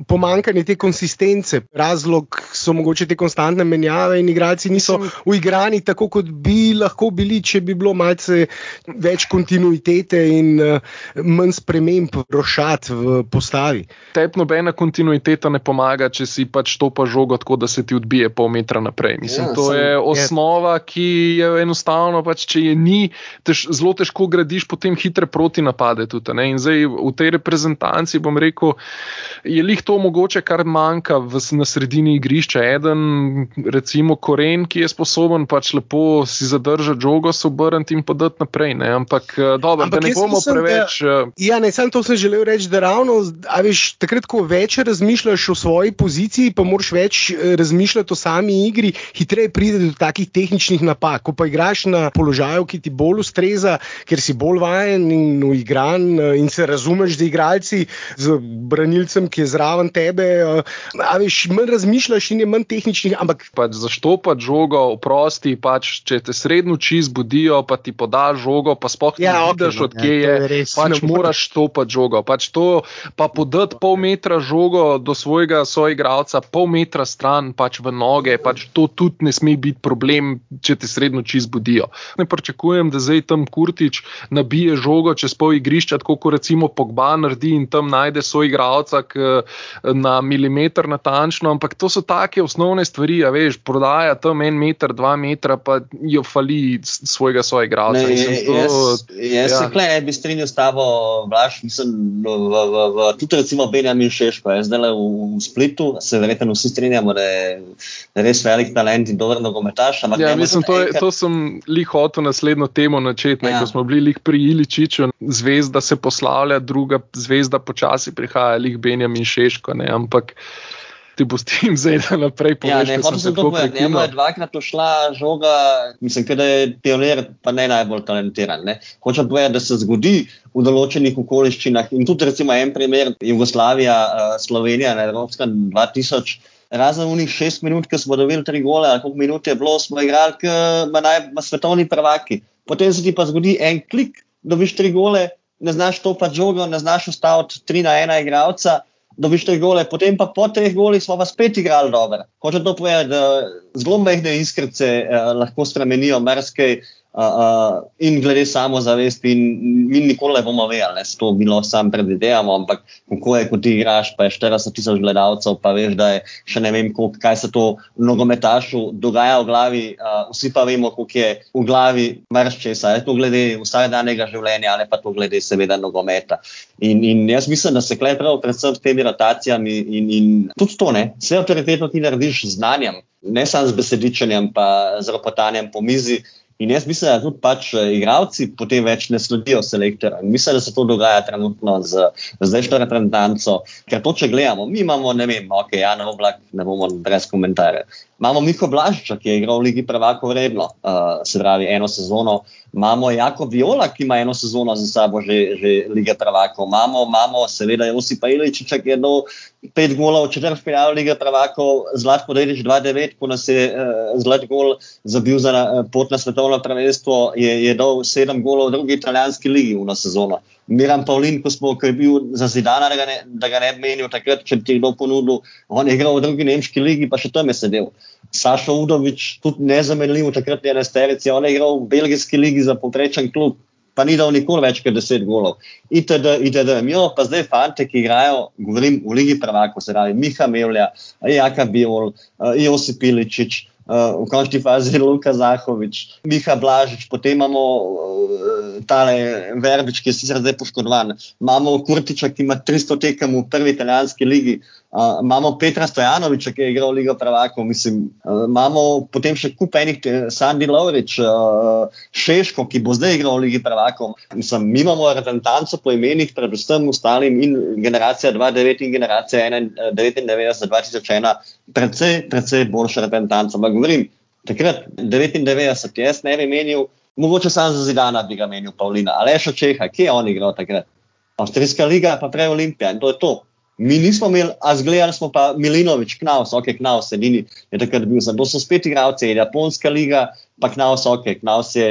S1: pomankanje te konsistence. Razlog so mogoče te konstantne menjave in igralci niso uigrani tako, kot bi lahko bili, če bi bilo malce več kontinuitete in uh, manj sprememb rošat v postavi.
S2: Tebi nobena kontinuiteta ne pomaga, če si pač to pa žogo tako, da se ti odbije pol metra naprej. Mislim, ja, to sem, je osnova, ki je enostavno, pač, če je ni, tež, zelo težko gradiš potem hitre proti napade. Tudi, in zdaj v tej reprezentanci, bom rekel, je lih to mogoče, kar manjka v, na sredini igrišča. Eden, recimo, koren, ki je sposoben pač lepo si zadržati žogo, se obrniti in podati naprej. Ne? Ampak, eh, dobro, Ampak da ne bomo mislim, preveč. Da,
S1: eh, ja, ne, sem to sem želel reči, da ravno, a veš, takrat, ko več razmišljaš o svoji poziciji, pa moraš več eh, razmišljati o sami igri, hitreje pride do takih tehničnih napak. Ko pa igraš na položaju, ki ti bolj ustreza, ker si bolj vajen in uigran in se razumeš z igralci, z branilcem, ki je zraven tebe. A veš, manj razmišljaš in je manj tehničnih. Ampak...
S2: Pač Zašto pa žogo, oprosti, pač, če te srednjo oči zbudijo, pa ti poda žogo, pa spoh ja, ne vidiš, okay, odkje ja, je. Res, pač moraš stopiti žogo. Pač to, pa podati pol metra žogo do svojega soigralca, pol metra stran, pač v noge, pač to tudi ne sme biti problem, če te srednjo oči zbudijo. Ne pričakujem, da zdaj tam Kurtič nabije žogo čez pol igrišča, tako kot recimo Pogba naredi in tam najde soigralca na milimeter natančno, ampak to so take osnovne stvari, a veš, prodaja tam en meter, dva metra, pa jo fali svojega soigralca.
S3: Jaz, jaz ja. se klej ne bi strinjal s tabo, Blaž, mislim, v, v, v, v, tudi recimo Benjamin Šeško, jaz zdaj v, v Splitu, se verjetno vsi strinjamo, da je res velik talent in dober nogometaš.
S2: Ja, mislim, to, je, to sem lih hotel naslednjo temo načeti, ja. ko smo bili lih pri Iličiču, zvezda se poslavlja, druga zvezda počasi prihaja, lih Benjamin Šeško, ne, ampak ti bo s tem (laughs) zdaj naprej
S3: povedal. Ja, ne, hočem se to povedati. Njemu je dvakrat šla žoga, mislim, da je pionir, pa ne najbolj talentiran. Ne. Hočem povedati, da se zgodi v določenih okoliščinah in tudi recimo en primer Jugoslavija, uh, Slovenija, na Evropskem 2000. Razen unih šest minut, ki smo dobili tri gole, ali koliko minut je bilo, smo igrali, kot na svetovni prvaki. Potem se ti pa zgodi en klik, dobiš tri gole, ne znaš to pa žogo, ne znaš ustaviti tri na ena igralca dobiš te gole, potem pa po treh golih smo pa spet igrali dobro. Hoče to povedati, da zelo mehne iskrce eh, lahko spremenijo marsikaj, uh, in glede samozavesti, in mi nikoli ne bomo vedeli, se to bilo sam predvidevamo, ampak kako je, ko ti igraš, pa je 40 tisoč gledalcev, pa veš, da je še ne vem, koliko, kaj se to nogometašu dogaja v glavi, uh, vsi pa vemo, koliko je v glavi marščesa, je to glede vsakdanjega življenja, ali pa to glede seveda nogometa. In, in jaz mislim, da se klej prav predvsem s temi rotacijami in, in tudi to ne, vse avtoritetno ti narediš z znanjem. Ne samo z besedičenjem, pa z ropotanjem po mizi, In jaz mislim, da tudi pač eh, igravci potem več ne sledijo selektorju. Mislim, da se to dogaja trenutno z zdajšnjo reprezentanco. Ker to, če gledamo, mi imamo, ne vem, ok, ja, na oblak, ne bomo brez komentarja. Imamo Miho Blažiča, ki je igral v Ligi Prvako vredno, uh, se pravi eno sezono. Imamo Jako Viola, ki ima eno sezono za sabo že, že Lige Prvako. Imamo, imamo seveda Josipa Iličiča, ki je dal pet golov četrti finale Lige Prvako, Zlatko Dedič 2-9, ko nas je uh, Zlat gol zabil za uh, pot na svetovno prvenstvo, je, je dal sedem golov v drugi italijanski ligi v na sezono. Miran Pavlin, ko, smo, ko je bil za zidana, da ga ne, da ga ne menil takrat, če ti je kdo ponudil. On je igral v drugi nemški ligi, pa še tam je sedel. Sašo Udovič, tudi nezamenljiv, takrat je na Sterici, on je igral v belgijski ligi za poprečen klub, pa ni dal nikoli več kot deset golov. ITD, ITD, imamo pa zdaj fante, ki igrajo, govorim v Ligi prvako, se pravi Miha Mevlja, Jaka Biol, Josip Iličič. Uh, v končni fazi (laughs) Luka Zahovič, Miha Blažič, potem imamo uh, tale Verbič, ki je sicer zdaj poškodovan. Imamo Kurtiča, ki ima 300 tekem v prvi italijanski ligi. Uh, imamo Petra Stojanoviča, ki je igral Ligo Pravako, mislim, uh, imamo potem še kup enih, Sandy Lovrič, uh, Šeško, ki bo zdaj igral Ligi Pravako. Mislim, mi imamo reprezentanco po imenih, predvsem ostalim in generacija 2009 in generacija 1999-2001, predvsej, predvsej boljša reprezentanca. Ampak govorim, takrat 99, jaz ne bi menil, mogoče samo za zidana bi ga menil, Pavlina, ali še Čeha, kje je on igral takrat? Avstrijska liga, pa prej Olimpija in to je to. Mi nismo imeli, a zgledali smo pa Milinovič, Knaus, ok, Knaus, edini je takrat bil. Zato so spet igralci, Japonska liga, pa Knaus, ok, Knaus je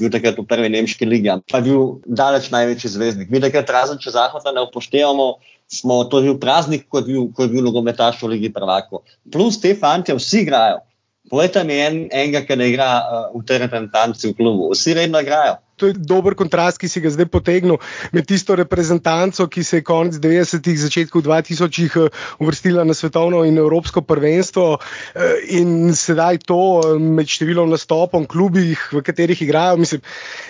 S3: bil takrat v prvi nemški ligi, pa je bil daleč največji zvezdnik. Mi takrat razen če Zahoda ne upoštevamo, smo to bil praznik, ko je bil, ko je bil nogometaš v Ligi prvako. Plus te fante vsi igrajo. Povejte mi en, enega, ki ne igra uh, v tej reprezentanci v klubu. Vsi redno igrajo.
S1: To je dober kontrast, ki si ga zdaj potegnil med tisto reprezentanco, ki se je konec 90-ih, začetku 2000-ih eh, uvrstila na svetovno in evropsko prvenstvo, eh, in sedaj to eh, med številom nastopov, klubih, v katerih igrajo. Mislim,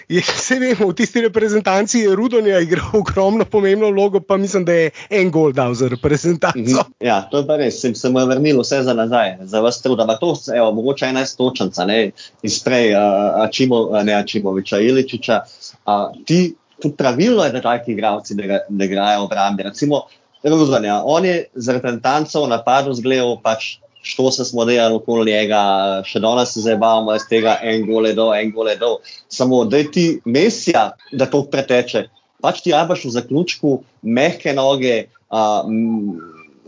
S1: je, (laughs) vse vemo, v tisti reprezentanci je Rudonja igral ogromno pomembno vlogo, pa mislim, da je en gol dal za reprezentanco.
S3: Mhm. Ja, to je pa res, sem se mu vrnil vse za nazaj, za vas trud. Ampak to, evo, mogoče 11 točnica, ne, iz prej, uh, Ačimo, ne Ačimoviča, Iličiča. Uh, ti, tudi pravilno je, da taki igravci ne, ne igrajo v obrambi. Recimo, Ruzanja, on je z reprezentanco v napadu zgledal pač. Što se smo delali okoli njega, še danes se zabavamo iz tega, en gole do, en gole do. Samo da ti mesija, da to preteče. Pač ti rabaš v zaključku mehke noge, uh,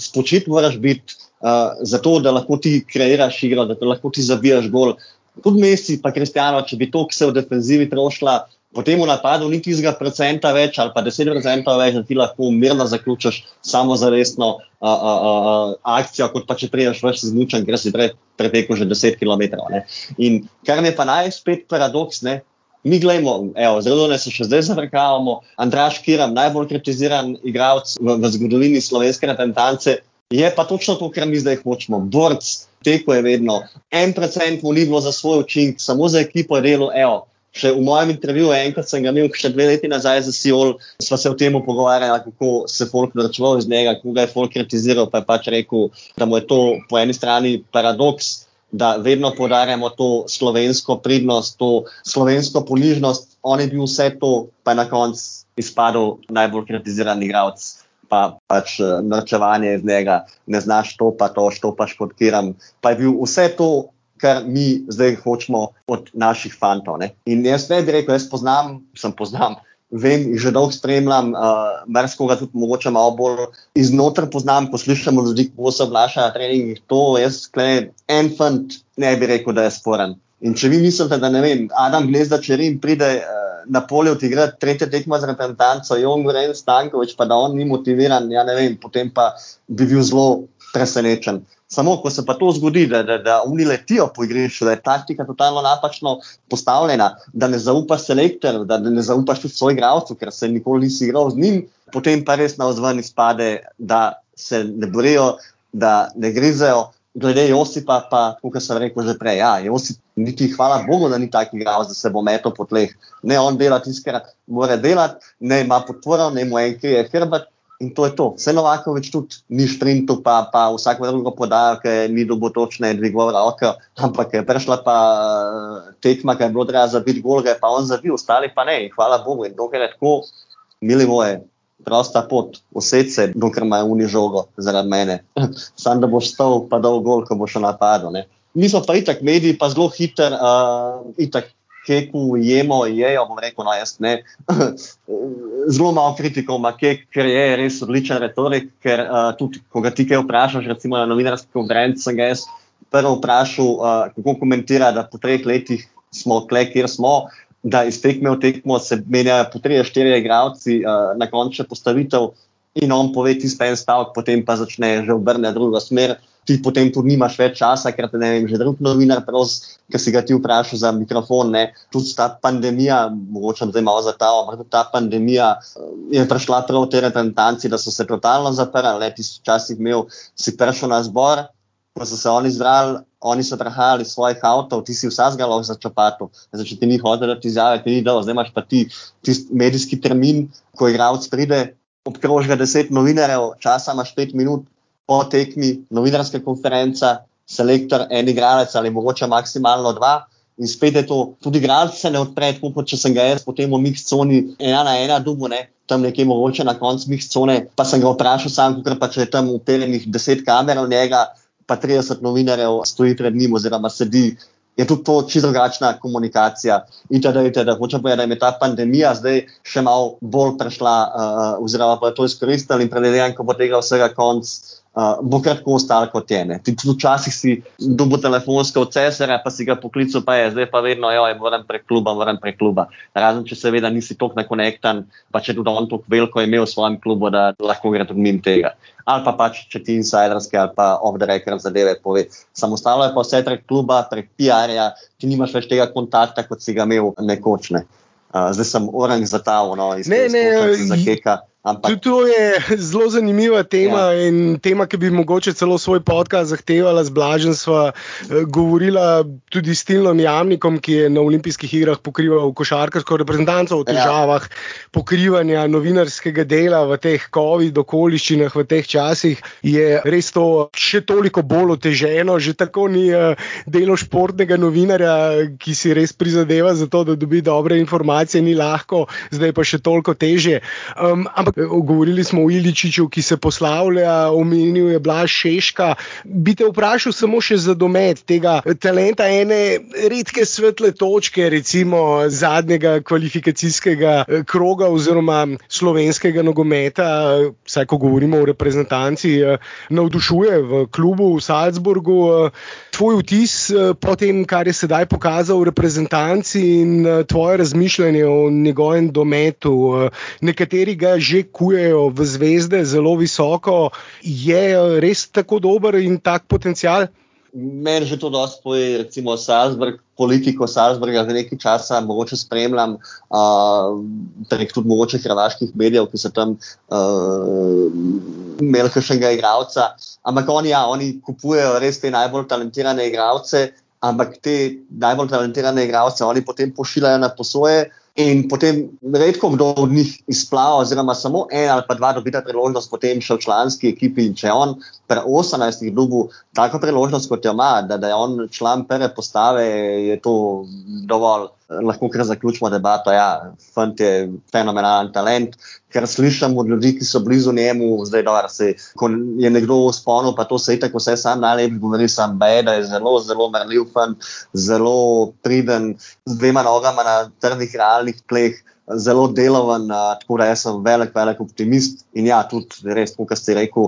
S3: spočit moraš biti, uh, zato da lahko ti kreiraš igro, da lahko ti zabijaš gol. Tudi mesi, pa kristijano, če bi to, ki se v defenzivi trošila, potem v napadu ni tistega procenta več ali pa deset procentov več, da ti lahko mirno zaključiš samo za resno uh, uh, uh, akcijo, kot pa če priješ več zmučen, ker si pre, pretekel že 10 km. Ne. In kar je pa najspet paradoks, ne, mi gledamo, zelo ne se še zdaj zavrkavamo, Andraš Kiram, najbolj kritiziran igralec v, v zgodovini slovenske reprezentance, je pa točno to, kar mi zdaj hočemo. Borc, teko je vedno, en procent mu ni bilo za svoj učink, samo za ekipo je delo, evo. Še v mojem intervjuju, enkrat sem ga imel, še dve leti nazaj za Siol, smo se o tem pogovarjali, kako se folk naročval iz njega, kako ga je folk kritiziral. Pa je pač rekel, da mu je to po eni strani paradoks, da vedno podarjamo to slovensko pridnost, to slovensko ponižnost. On je bil vse to, pa je na koncu izpadel najbolj kritiziran igralec. Pa pač naročevanje iz njega, ne znaš to, pa to, što pa športiram. Pa je bil vse to kar mi zdaj hočemo od naših fantov. Ne? In jaz ne bi rekel, jaz poznam, sem poznam. Vem, že dolgo spremljam, uh, marsikega tudi mogoče malo bolj iznotraj poznam, ko slišimo ljudi, kako se obnašajo na treningih. To jaz, klej, en fant, ne bi rekel, da je sporen. In če vi mislite, da ne vem, Adam Gnezda, če rim pride uh, na polje odigrati tretje tekmo z reprezentanco, Jon Goren Stankovič, pa da on ni motiviran, ja ne vem, potem pa bi bil zelo presenečen. Samo, ko se pa to zgodi, da, da, da oni letijo po igrišču, da je taktika totalno napačno postavljena, da ne zaupaš selektorju, da ne zaupaš tudi svojim igralcem, ker se nikoli nisi igral z njim, potem pa res na ozven izpade, da se ne borijo, da ne grizejo. Glede Josipa, pa, kot sem rekel že prej, ja, Josip, niti hvala Bogu, da ni taki igralec, da se bo metal po tleh. Ne on dela tiskar, mora delati, ne ima podporo, ne mu en krije hrbet. In to je to. Vse novako več tudi ni šprintu, pa, pa vsako drugo podajo, ker ni dobo točne dvigovne roke, ampak je prišla pa tekma, ki je bilo treba zabiti gol, je pa on zabil, ostali pa ne. Hvala Bogu. In dokler je tako, mili moje, prosta pot, vse se, dokler ima uni žogo zaradi mene. (laughs) Sam da boš stal, pa dol gol, ko boš napadel. Mi smo pa itak mediji, pa zelo hiter, uh, itak keku jemo, jejo, bom rekel, no, jaz ne. (laughs) Zelo malo kritikov ima kek, ker je res odličen retorik, ker uh, tudi, ko ga ti kaj vprašaš, recimo na novinarski konferenci, sem ga jaz prvo vprašal, uh, kako komentira, da po treh letih smo tle, kjer smo, da iz tekme v tekmo se menjajo po trije, štirje igravci, uh, na koncu postavitev in on pove tisti en stavek, potem pa začne že obrniti drugo smer ti potem tudi nimaš več časa, ker te ne vem, že drug novinar, ki si ga ti vprašal za mikrofon. Ne. Tudi ta pandemija, mogoče zdaj malo za ta, ampak ta pandemija eh, je prišla prav v te reprezentanci, da so se totalno zaprli. Ti si včasih imel, si prišel na zbor, ko so se oni zdrali. Oni so prehajali iz svojih avtomobilov, ti si vsak galov za čopato. Zdaj, če ti ni hodilo, ti izjave, ti ni dal, zdaj imaš pa ti tisti medijski termin, ko igralec pride, obkrožiš deset novinarjev, časa imaš pet minut, po tekmi, novinarska konferenca, selektor, en igralec ali mogoče maksimalno dva. In spet je to, tudi igralec se ne odpre, tako kot če sem ga jaz potem v mix coni, ena na ena dubu, ne, tam nekje mogoče na koncu mix cone, pa sem ga vprašal sam, ker pa če je tam upeljenih deset kamer v njega, pa 30 novinarjev stoji pred njim oziroma sedi. Je tudi to čisto drugačna komunikacija. In da, da, da hočem povedati, da je ta pandemija zdaj še malo bolj prešla, uh, oziroma pa je to izkoristila in predvidevam, ko bo tega vsega konc, uh, bo kratko ostalo kot je. Tudi včasih si dobil telefonsko od cesarja, pa si ga poklical, pa je zdaj pa vedno, jo, je moram prek kluba, moram prek kluba. Razen če seveda nisi tako nakonektan, pa če tudi on tako veliko imel v svojem klubu, da lahko gre tudi mimo tega. Ali pa pač, če ti insiderske ali pa off-the-record zadeve pove. Samostalno je pa vse prek kluba, prek PR-ja, ti nimaš več tega kontakta, kot si ga imel nekoč. Ne. Uh, zdaj sem orang za ta, no, iz
S1: Ne, ne,
S3: za keka. Ampak,
S1: Tudi to je (laughs) zelo zanimiva tema ja. in tema, ki bi mogoče celo svoj podcast zahtevala z blaženstva. Govorila tudi s Tilnom Jamnikom, ki je na olimpijskih igrah pokrival košarkarsko reprezentanco o težavah ja. pokrivanja novinarskega dela v teh COVID okoliščinah, v teh časih. Je res to še toliko bolj oteženo, že tako ni delo športnega novinarja, ki si res prizadeva za to, da dobi dobre informacije, ni lahko, zdaj pa še toliko teže. Um, govorili smo o Iličiču, ki se poslavlja, omenil je Blaž Šeška. Bi te vprašal samo še za domet tega talenta, ene redke svetle točke, recimo zadnjega kvalifikacijskega eh, kroga oziroma slovenskega nogometa, vsaj ko govorimo o reprezentanci, eh, navdušuje v klubu v Salzburgu. Eh, tvoj vtis po tem, kar je sedaj pokazal v reprezentanci in tvoje razmišljanje o njegovem dometu. Nekateri ga že kujejo v zvezde zelo visoko, je res tako dober in tak potencial?
S3: Meni že to dosti poje, recimo Salzburg, politiko Salzburga že nekaj časa mogoče spremljam, uh, prek tudi mogoče hrvaških medijev, ki so tam uh, imeli kakšnega igralca. Ampak oni, ja, oni kupujejo res te najbolj talentirane igralce, ampak te najbolj talentirane igralce oni potem pošiljajo na posoje. In potem redko kdo od njih izplava, oziroma samo en ali pa dva dobita priložnost, potem še v članski ekipi. In če on pri 18 dobu tako priložnost, kot jo ima, da, da je on član prve postave, je to dovolj lahko kar zaključimo debato. Ja, fant je fenomenalen talent, ker slišim od ljudi, ki so blizu njemu, zdaj da se. Je nekdo v sponu, pa to se je tako vse sam najlepši, govori sam, da je zelo, zelo mrljiv fant, zelo priden, z dvema nogama na trdnih realnih tleh. Zelo deloven, tako da sem velik, velik optimist. In ja, tudi res, kot ste rekli,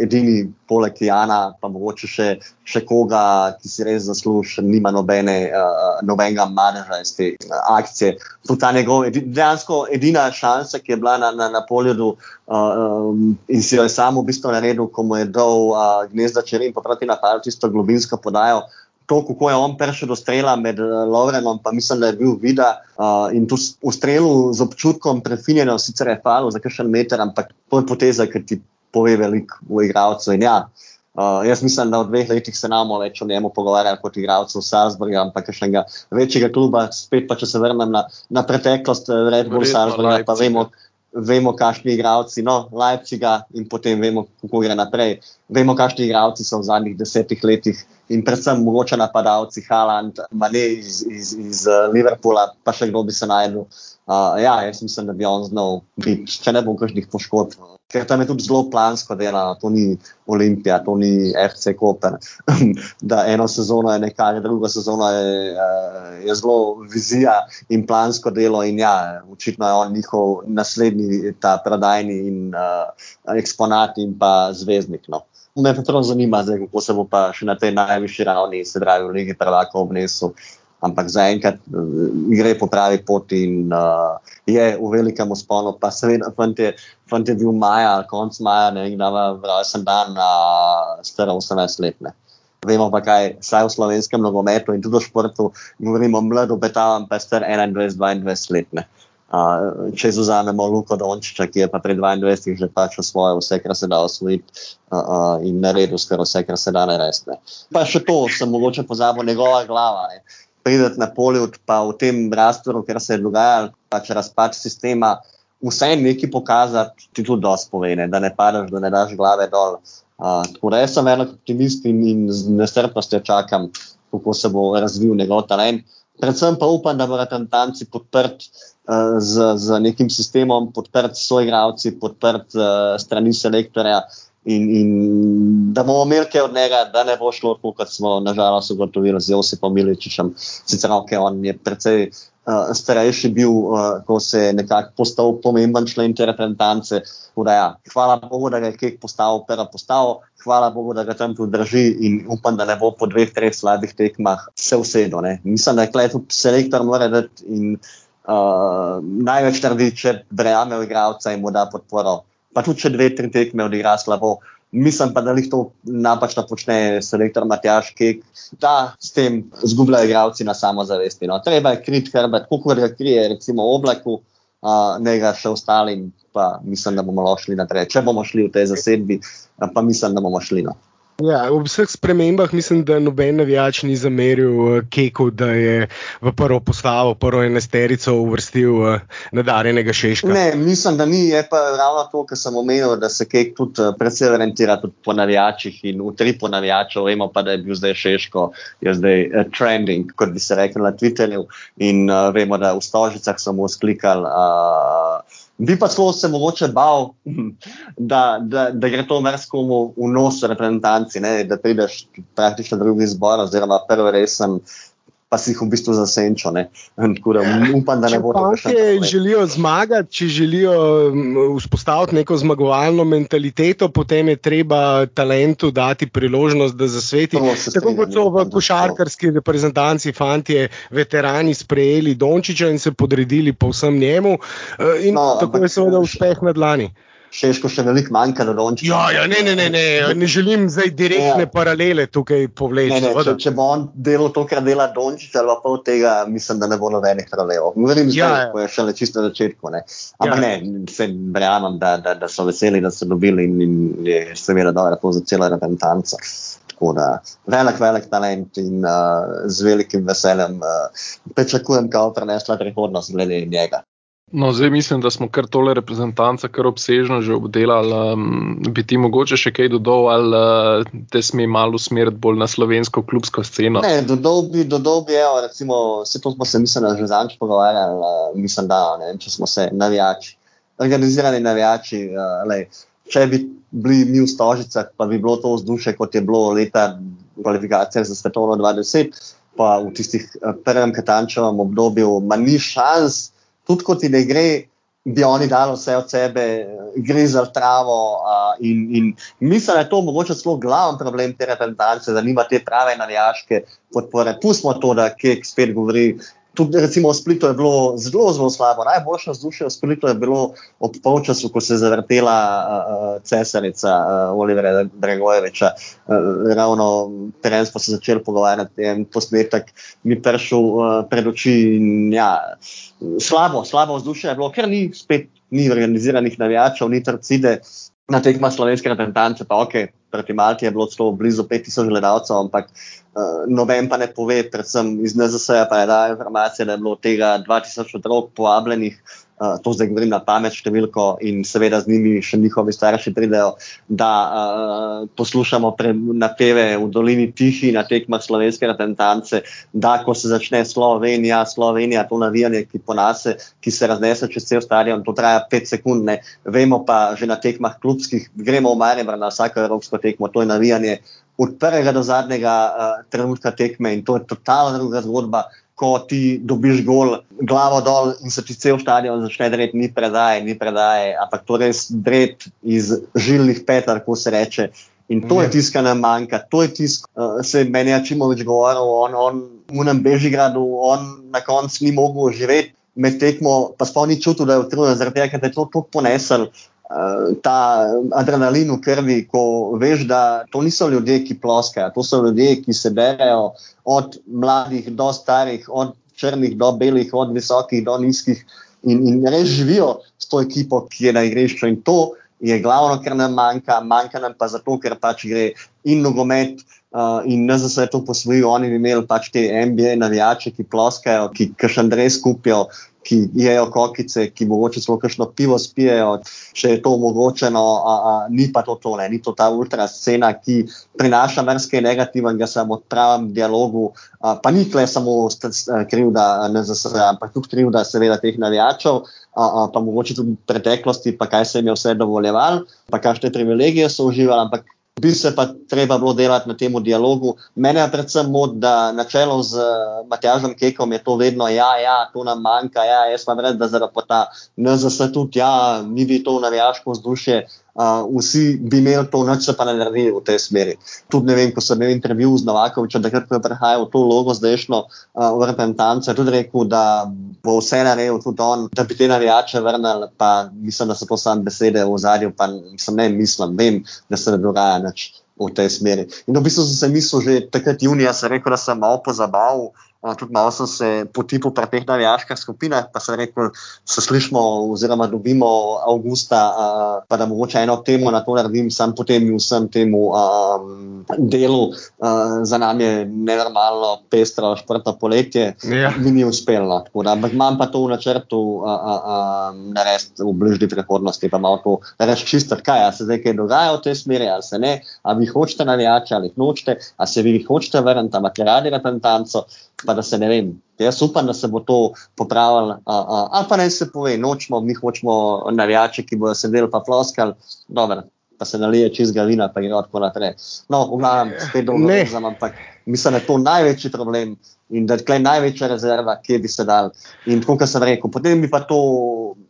S3: edini, poleg Jana, pa mogoče še, še koga, ki si res zasluži, nima nobene, uh, nobenega marža iz te uh, akcije. Ta njegov, dejansko edina šansa, ki je bila na, na, na polju uh, um, in si jo je samo v bistvu naredil, ko mu je dal uh, gnezda črn in poproti napadal tisto globinsko podajo. To, kako je on prišel do strela med Lovrenom, pa mislim, da je bil vida uh, in tu v strelu z občutkom prefinjeno, sicer je falo za kakšen meter, ampak to je poteza, ki ti pove veliko v igralcu. Ja, uh, jaz mislim, da v dveh letih se nam več o njemu pogovarjamo kot igralcu v Salzburgu, ampak še enega večjega kluba. Spet pa, če se vrnem na, na preteklost, eh, Red Bull Salzburga, pa vemo. Vemo, kakšni igravci, no, Leipziga, in potem vemo, kako gre naprej. Vemo, kakšni igravci so v zadnjih desetih letih, in predvsem, mogoče napadalci, Haaland, Mane iz, iz, iz Liverpoola, pa še kdo bi se najdel. Uh, ja, jaz mislim, da bi on znal biti, če ne bo kakšnih poškodb, ker tam je tudi zelo plansko delano, to ni Olimpija, to ni FC Koper. (laughs) da eno sezono je nekaj, druga sezona je, eh, je zelo vizija in plansko delo, in ja, očitno je on njihov naslednji, ta prodajni in uh, eksponat in pa zvezdnik. No. Me pa prav zanima, zdaj, kako se bo pa še na tej najvišji ravni, se pravi, v Ligi Prvaka obnesel ampak zaenkrat uh, gre po pravi poti in uh, je v velikem usponu. Pa seveda, fant je, fant je bil maja, konc maja, ne vem, sem dan uh, star 18 let. Ne. Vemo pa kaj, vsaj v slovenskem nogometu in tudi v športu, govorimo mlado, betavam pa star 21-22 let. Ne. Uh, če izuzamemo Luko Dončiča, ki je pa pri 22 že pač osvojil vse, kar se da osvojiti uh, uh, in naredil skoraj vse, kar se da narediti. Pa še to sem mogoče pozabil, njegova glava. Ne priti na polju, pa v tem raztvoru, ker se je dogajalo, pač razpad sistema, vse nekaj pokazati, ti tudi dosti povene, da ne padeš, da ne daš glave dol. Uh, tako da jaz sem velik optimist in, in z nestrpnostjo čakam, kako se bo razvil njegov talent. Predvsem pa upam, da bodo tam tanci podprti uh, z, z nekim sistemom, podprti s svojimi igravci, podprti uh, strani selektorja, uh, in, in da bomo imeli kaj od njega, da ne bo šlo tako, kot smo nažalost ugotovili z Josipom Miličičem. Sicer ok, on je precej uh, starejši bil, uh, ko se je nekako postal pomemben člen te reprezentance. Ja, hvala Bogu, da je Kek postal prva postava, hvala Bogu, da ga tam tudi drži in upam, da ne bo po dveh, treh slabih tekmah vse usedo. Mislim, da je klej tudi selektor mora dati in uh, največ naredi, če brejame v igralca in mu da podporo pa tudi če dve, tri tekme odigra slabo, Mislim pa, da jih to napačno počne selektor Matjaš Kek, da s tem zgubljajo igralci na samozavesti. No. Treba je kriti hrbet, kako ga krije, recimo oblaku, uh, ne ga še ostalim, pa mislim, da bomo šli naprej. Če bomo šli v tej zasedbi, pa mislim, da bomo šli. No.
S1: Ja, ob vseh spremembah mislim, da noben navijač ni zameril uh, Keku, da je v prvo postavo, prvo enesterico uvrstil uh, nadarjenega Šeška.
S3: Ne, mislim, da ni. Je pa ravno to, kar sem omenil, da se Kek tudi uh, predvsej orientira po navijačih in v tri po navijačev. Vemo pa, da je bil zdaj Šeško, je zdaj uh, trending, kot bi se rekel na Twitterju. In uh, vemo, da v Stožicah so mu sklikali. Uh, Bi pa celo se mogoče bal, (laughs) da, da, da gre to mrzkomu v nos reprezentanci, ne? da prideš praktično drugi zbor, oziroma prvi resen pa si jih v bistvu zasenčil. Upam, da ne bo
S1: tako. Če želijo zmagati, če želijo vzpostaviti neko zmagovalno mentaliteto, potem je treba talentu dati priložnost, da zasveti. Tako kot so v košarkarski reprezentanci, fanti, veterani sprejeli Dončiča in se podredili povsem njemu. Eh, in no, tako je seveda uspeh na dlani.
S3: Šeško še veliko manjka do Dončiča.
S1: Ja, ja, ne, ne, ne, ne, ne želim zdaj direktne ja. paralele tukaj povleči.
S3: Ne, ne, če, če bo on delal to, kar dela Dončič, ali pa od tega, mislim, da ne bo nobenih paralel. Govorim zdaj, ja, ja. ko je še na čisto začetku. Ne. Ampak ja. ne, se verjamem, da, da, da so veseli, da so dobili in, in je seveda dobro to za celo reprezentanco. Tako da velik, velik talent in uh, z velikim veseljem uh, pričakujem, kako prenesla prihodnost glede njega.
S2: No, zdaj mislim, da smo kar tole reprezentanca, kar obsežno že obdelali. Um, bi ti mogoče še kaj dodal, ali uh, te sme malo usmeriti bolj na slovensko klubsko sceno?
S3: Ne, dodal bi, dodal bi, evo, recimo, vse to smo se, mislim, že zanč pogovarjali, uh, mislim, da, ne vem, če smo se navijači, organizirani navijači, uh, lej, če bi bili mi v Stožicah, pa bi bilo to vzdušje, kot je bilo leta kvalifikacije za svetovno 20, pa v tistih uh, prvem katančevem obdobju, manj šans, tudi ko ti ne gre, bi oni dali vse od sebe, gre za travo. Uh, in, in mislim, da je to mogoče celo glavni problem te reprezentance, da nima te prave navijaške podpore. Pustimo to, da Kek spet govori tudi recimo v Splitu je bilo zelo, zelo slabo. Najboljša vzdušje v Splitu je bilo ob polčasu, ko se je zavrtela uh, cesarica uh, Olivera Dragojeviča. Uh, ravno teren smo se začeli pogovarjati in posnetek mi prišel uh, pred oči. In, ja, slabo, slabo vzdušje je bilo, ker ni spet ni organiziranih navijačev, ni trcide na tekmah slovenske reprezentance, pa ok, proti Malti je bilo celo blizu 5000 gledalcev, ampak uh, noben pa ne pove, predvsem iz NZS-a pa je dal informacije, da je bilo tega 2000 otrok povabljenih uh, to zdaj govorim na pamet številko in seveda z njimi še njihovi starši pridejo, da uh, poslušamo napeve v dolini Tihi na tekmah slovenske reprezentance, da ko se začne Slovenija, Slovenija, to navijanje, ki ponase, ki se raznese čez cel stadion, to traja 5 sekund, ne. vemo pa že na tekmah klubskih, gremo v Maribor na vsako evropsko tekmo, to je navijanje od prvega do zadnjega uh, trenutka tekme in to je totalna druga zgodba ko ti dobiš gol, glavo dol in se ti cel stadion začne dreti, ni predaje, ni predaje, ampak to res dret iz žilnih petar, ko se reče. In to je ja. tisto, kar nam manjka, to je tisto, uh, se meni je čim več govoril, on, on v nam Bežigradu, on na koncu ni mogel živeti med tekmo, pa spomni čutil, da je utrujen, zaradi tega, ker je to tako ponesel. Eh, ta adrenalin v krvi, ko veš, da to niso ljudje, ki ploskajo, to so ljudje, ki se berejo od mladih do starih, od črnih do belih, od visokih do nizkih in, in res živijo s to ekipo, ki je na igrišču. In to je glavno, kar nam manjka, manjka nam pa zato, ker pač gre in nogomet. Uh, in za vse to posvojijo, oni bi imeli pač te NBA navijače, ki ploskajo, ki kašandrej skupijo, ki jedo kokice, ki mogoče celo kakšno pivo spijejo, če je to omogočeno, a, a, ni pa to tole, ni to ta ultra scena, ki prinaša mrske negativnega, samo v pravem dialogu, a, pa ni tle samo krivda NZS, ampak tudi krivda seveda teh navijačev, a, a, pa mogoče tudi preteklosti, pa kaj se jim je vse dovoljeval, pa kakšne privilegije so uživali, ampak bi se pa treba bilo delati na tem dialogu. Mene je predvsem mod, da na čelu z Matjažem Kekom je to vedno, ja, ja, to nam manjka, ja, jaz pa vred, da zaradi ta NZS tudi, ja, mi bi to navijaško vzdušje uh, vsi bi imeli to, noč pa ne naredi v tej smeri. Tudi ne vem, ko sem imel intervju z Novakovičem, da je prehajal v to vlogo zdajšno uh, v reprezentanci, tudi rekel, da bo vse naredil tudi on, da bi te navijače vrnili, pa mislim, da so to samo besede v zadju, pa mislim, ne mislim, vem, da se ne dogaja nič v tej smeri. In v bistvu sem se mislil že takrat junija, sem rekel, da sem malo pozabil. Tudi malo sem se potipal pri teh navijaških skupinah, pa sem rekel, se slišmo, oziroma dobimo avgusta, pa da mogoče eno temo na to naredim, sam potem vsem temu um, delu. Uh, za nami je nenormalno pestro, šprto poletje, ja. mi ni uspelo. Ampak imam pa to v načrtu uh, uh, uh, narediti v bližnji prihodnosti, pa malo to razčistiti, kaj se zdaj kaj dogaja v tej smeri, ali se ne, ali vi hočete navijače, ali jih nočete, ali se vi hočete vrniti, ali imate radi reprezentanco pa da se ne vem. Jaz upam, da se bo to popravilo, ali pa naj se pove, nočemo, mi hočemo navijače, ki bodo sedeli pa ploskali, dobro, pa se nalije čez gavina, pa gre tako naprej. No, v glavnem, spet dolgo ne znam, ampak mislim, da je to največji problem in da je tukaj največja rezerva, kje bi se dal. In tako, kot sem rekel, potem bi pa to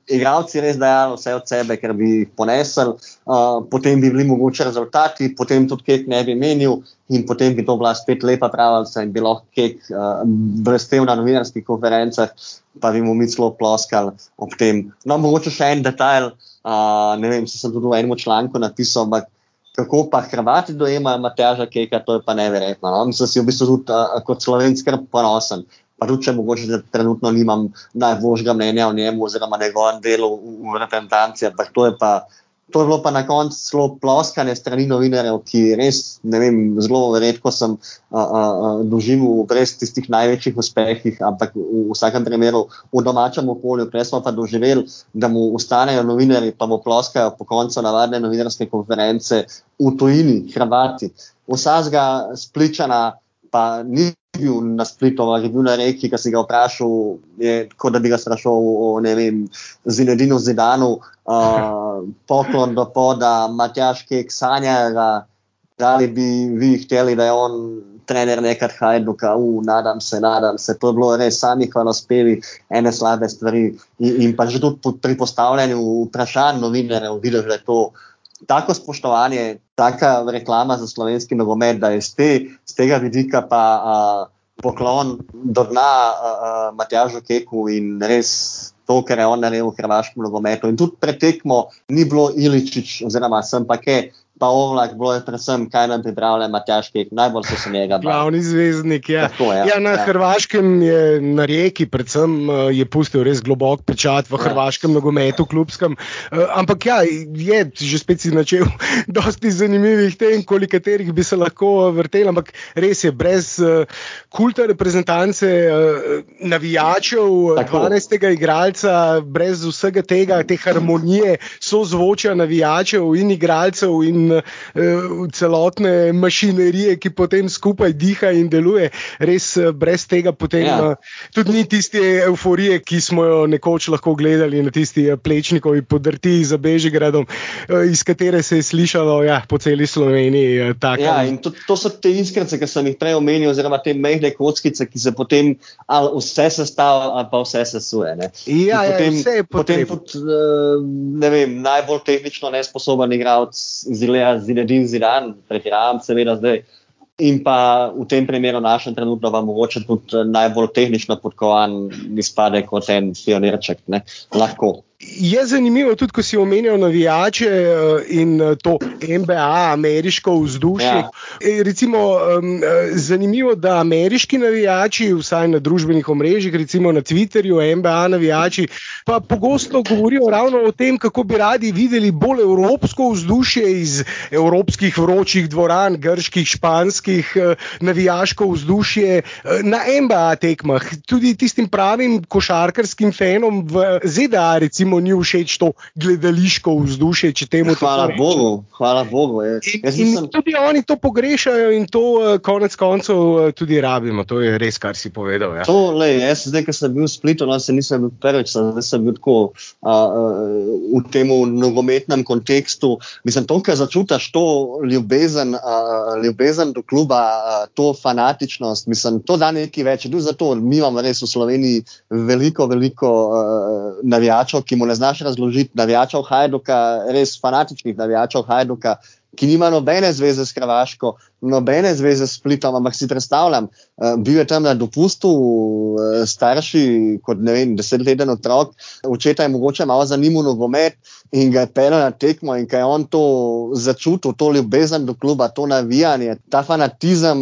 S3: igravci res dajali vse od sebe, ker bi jih ponesel, uh, potem bi bili mogoče rezultati, potem tudi kek ne bi menil in potem bi to bila spet lepa pravica in bi lahko kek uh, brestev na novinarskih konferencah, pa bi mu mi celo ploskali ob tem. No, mogoče še en detajl, uh, ne vem, se sem tudi v enem članku napisal, ampak kako pa Hrvati dojemajo Matjaža Keka, to je pa neverjetno. No? Mislim, da si v bistvu tudi uh, kot slovenc skrb ponosen. Pa tudi, če mogoče trenutno nimam najboljšega mnenja o njemu oziroma njegovem delu v, v reprezentanci, ampak to je pa To je bilo pa na koncu zelo ploskanje strani novinarjev, ki res, ne vem, zelo redko sem doživel brez tistih največjih uspehih, ampak v, v vsakem primeru v domačem okolju, prej smo pa doživeli, da mu ustanejo novinari, pa mu ploskajo po koncu navadne novinarske konference v tujini, Hrvati. Vsazga spličana pa ni bil na splitu, ali je bil na reki, ki si ga vprašal, kot da bi ga sprašal o Zinedinu Zidanu, uh, poklon do poda, Matjaš Kek, sanjajo, da bi vi hteli, da je on trener nekaj Hajduka, uh, nadam se, nadam se. To je bilo res sami hvalospevi, ene slabe stvari. In, in pa že tudi pri postavljanju vprašanj novinarjev, vidiš, da je to tako spoštovanje, taka reklama za slovenski nogomet, da je z, te, z tega vidika pa a, poklon do dna Matjažu Keku in res to, kar je on naredil v hrvaškem nogometu. In tudi pretekmo ni bilo Iličič, oziroma sem pa kaj, pa ovlak, bilo je predvsem, kaj nam pripravlja Matjaški, najbolj so se njega.
S1: Glavni zvezdnik, ja. Tako, ja. ja na ja. Hrvaškem je na reki, predvsem eh, je pustil res globok pečat v ja. hrvaškem nogometu, klubskem. Uh, ampak ja, je že spet si načel (laughs) dosti zanimivih tem, koliko katerih bi se lahko vrtel, ampak res je, brez uh, kulta reprezentance, navijačev, Tako. 12. igralca, brez vsega tega, te harmonije, so zvoča navijačev in igralcev in uh, celotne mašinerije, ki potem skupaj diha in deluje, res uh, brez tega potem ja. uh, tudi ni tiste euforije, ki smo jo nekoč lahko gledali na tisti plečnikovi podrti za Bežigradom, uh, iz katere se je slišalo ja, po celi Sloveniji. Uh,
S3: ja, in to, to so te iskrence, ki sem jih prej omenil, oziroma te mehne kockice, ki se potem ali vse sestavljajo, ali pa vse sesuje.
S1: Ja, ja, potem, vse je potem.
S3: potem tudi, uh, ne vem, najbolj tehnično nesposoben igralec zelo Zinedin Zidan, pretiravam seveda zdaj. In pa v tem primeru, našem trenutku, vam mogoče tudi najbolj tehnično podkovan izpade kot en pionirček. Ne? Lahko.
S1: Je zanimivo tudi, ko si omenjal navijače eh, in eh, to MBA, ameriško vzdušje. Ja. Eh, recimo, zanimivo, da ameriški navijači, vsaj na družbenih omrežjih, recimo na Twitterju, MBA navijači, pa pogosto govorijo ravno o tem, kako bi radi videli bolj evropsko vzdušje iz evropskih vročih dvoran, grških, španskih, navijaško vzdušje na MBA tekmah. Tudi tistim pravim košarkarskim fenom v ZDA. Recimo, recimo, ni všeč to gledališko vzdušje.
S3: Hvala Bogu, hvala Bogu. In,
S1: in sem... Tudi oni to pogrešajo in to uh, konec koncev uh, tudi rabimo. To je res, kar si povedal. Ja.
S3: To, lej, jaz zdaj, ki sem bil v Splitu, no, se nisem bil prvič, zdaj sem bil tako uh, uh, v tem nogometnem kontekstu. Mislim, to, kar začutiš, to ljubezen, uh, ljubezen do kluba, uh, to fanatičnost, mislim, to da nekaj več. Zato mi imamo res v Sloveniji veliko, veliko uh, navijačov, ki ki mu ne znaš razložiti, navijačev Hajduka, res fanatičnih navijačev Hajduka, ki nima nobene zveze s Hrvaško, nobene zveze s Splitom, ampak si predstavljam, uh, bil je tam na dopustu, uh, starši kot ne vem, desetleten otrok, očeta je mogoče malo zanimal nogomet in ga je pelil na tekmo in kaj je on to začutil, to ljubezen do kluba, to navijanje, ta fanatizem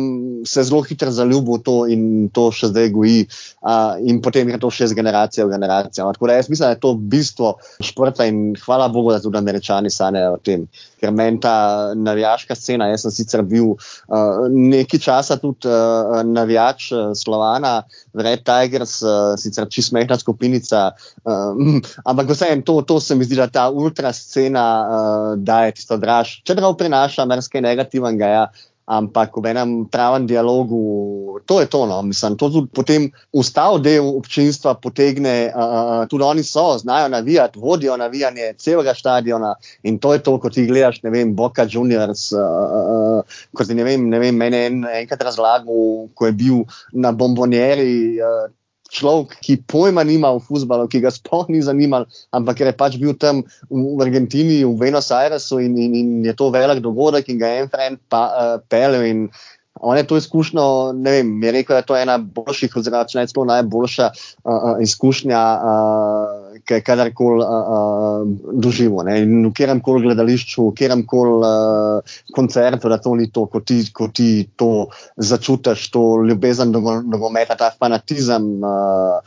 S3: se zelo hitro zaljubil v to in to še zdaj goji uh, in potem je to še z generacijo v generacijo. Tako da jaz mislim, da je to bistvo športa in hvala Bogu, da tudi američani sanjajo o tem. Ker meni ta navijaška scena, jaz sem sicer bil uh, nekaj časa tudi uh, navijač uh, Slovana, Red Tigers, uh, sicer čisto mehna skupinica, uh, ampak vseeno to, to se mi zdi, da ta ultra scena uh, daje tisto draž, čeprav prinaša marsikaj negativnega. Ja, ampak v enem pravem dialogu, to je to. No, mislim, to tudi potem ustav del občinstva potegne, uh, tudi oni so, znajo navijati, vodijo navijanje celega stadiona in to je to, kot ti gledaš, ne vem, Boca Juniors, uh, uh, kot ti ne vem, ne vem, mene en, enkrat razlagal, ko je bil na bombonjeri. Uh, človek, ki pojma nima v futbalu, ki ga sploh ni zanimal, ampak je pač bil tam v Argentini, v Buenos Airesu in, in, in je to velik dogodek in ga je en friend pa, uh, pelil. On je to izkušnjo, ne vem, je rekel, da je to ena boljših, oziroma če ne celo najboljša uh, izkušnja, uh, ki je kadarkoli uh, doživel. V katerem koli gledališču, v katerem koli uh, koncertu, da to ni to, ko ti, ko ti to začutiš, to ljubezen do nogometa, ta fanatizem. Uh,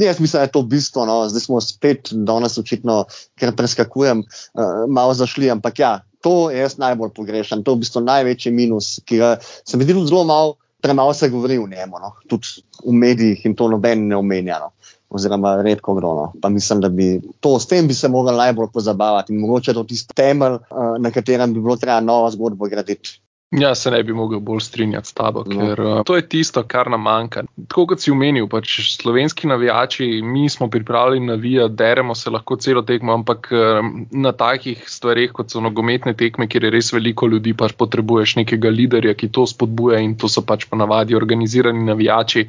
S3: jaz mislim, da je to bistvo. No. Zdaj smo spet, danes očitno, ker preskakujem, uh, malo zašli, ampak ja to jaz najbolj pogrešam, to je v bistvu največji minus, ki ga se mi zdi zelo malo, premalo se govori o njemu, no? tudi v medijih in to noben ne omenja. No? Oziroma, redko grono. Pa mislim, da bi to s tem bi se lahko najbolj pozabavati in mogoče to tisti temelj, uh, na katerem bi bilo treba novo zgodbo graditi.
S2: Ja, se ne bi mogel bolj strinjati s tabo, no. ker uh, to je tisto, kar nam manjka. Tako kot si omenil, pač slovenski navijači, mi smo pripravljeni navijati, deremo se lahko celo tekmo, ampak uh, na takih stvareh, kot so nogometne tekme, kjer je res veliko ljudi, pač potrebuješ nekega liderja, ki to spodbuja in to so pač ponavadi organizirani navijači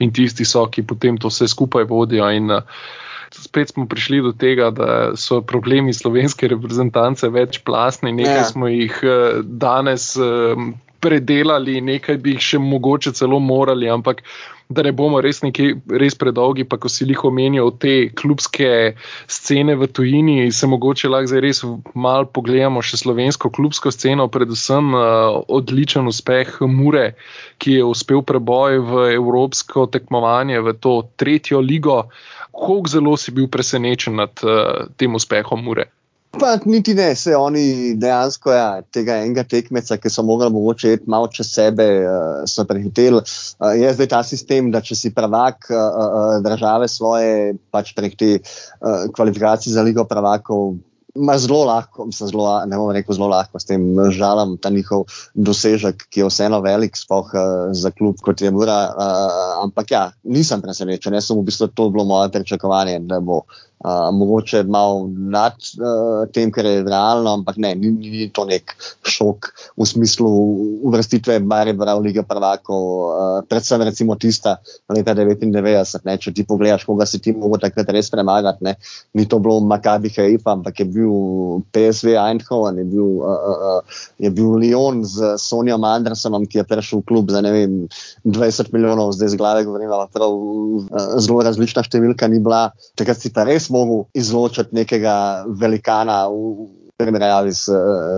S2: in tisti so, ki potem to vse skupaj vodijo. In, uh, spet smo prišli do tega, da so problemi slovenske reprezentance večplastni, nekaj ja. smo jih eh, danes eh, predelali, nekaj bi jih še mogoče celo morali, ampak. Da ne bomo res, nekaj, res predolgi, pa ko si jih omenil, te klubske scene v tujini, se mogoče lahko zdaj res malo pogledamo še slovensko klubsko sceno, predvsem uh, odličen uspeh Mure, ki je uspel preboj v evropsko tekmovanje, v to tretjo ligo. Kako zelo si bil presenečen nad uh, tem uspehom Mure?
S3: Pa niti ne, se oni dejansko ja, tega enega tekmeca, ki so mogli mogoče iti malo čez sebe, uh, so prehiteli. Uh, je zdaj ta sistem, da če si prvak uh, uh, države svoje, pač prek te uh, kvalifikacije za ligo prvakov, ima zelo lahko, zelo, ne bom rekel zelo lahko, s tem žalam ta njihov dosežek, ki je vseeno velik, spoh uh, za klub kot je Mura. Uh, ampak ja, nisem presenečen, jaz sem v bistvu to bilo moje pričakovanje, da bo uh, mogoče malo nad uh, tem, kar je realno, ampak ne, ni, ni to nek šok v smislu uvrstitve Maribora v Ligo prvakov, uh, predvsem recimo tista leta 99, ne, če ti pogledaš, koga si ti mogel takrat res premagati, ne, ni to bilo Makabi Haifa, ampak je bil PSV Eindhoven, je bil, uh, uh, je bil Lyon z Sonjom Andersonom, ki je prišel v klub za ne vem, 20 milijonov, zdaj z glave govorim, prav uh, zelo različna številka ni bila, takrat si pa res mogel izločiti nekega velikana v primerjavi s,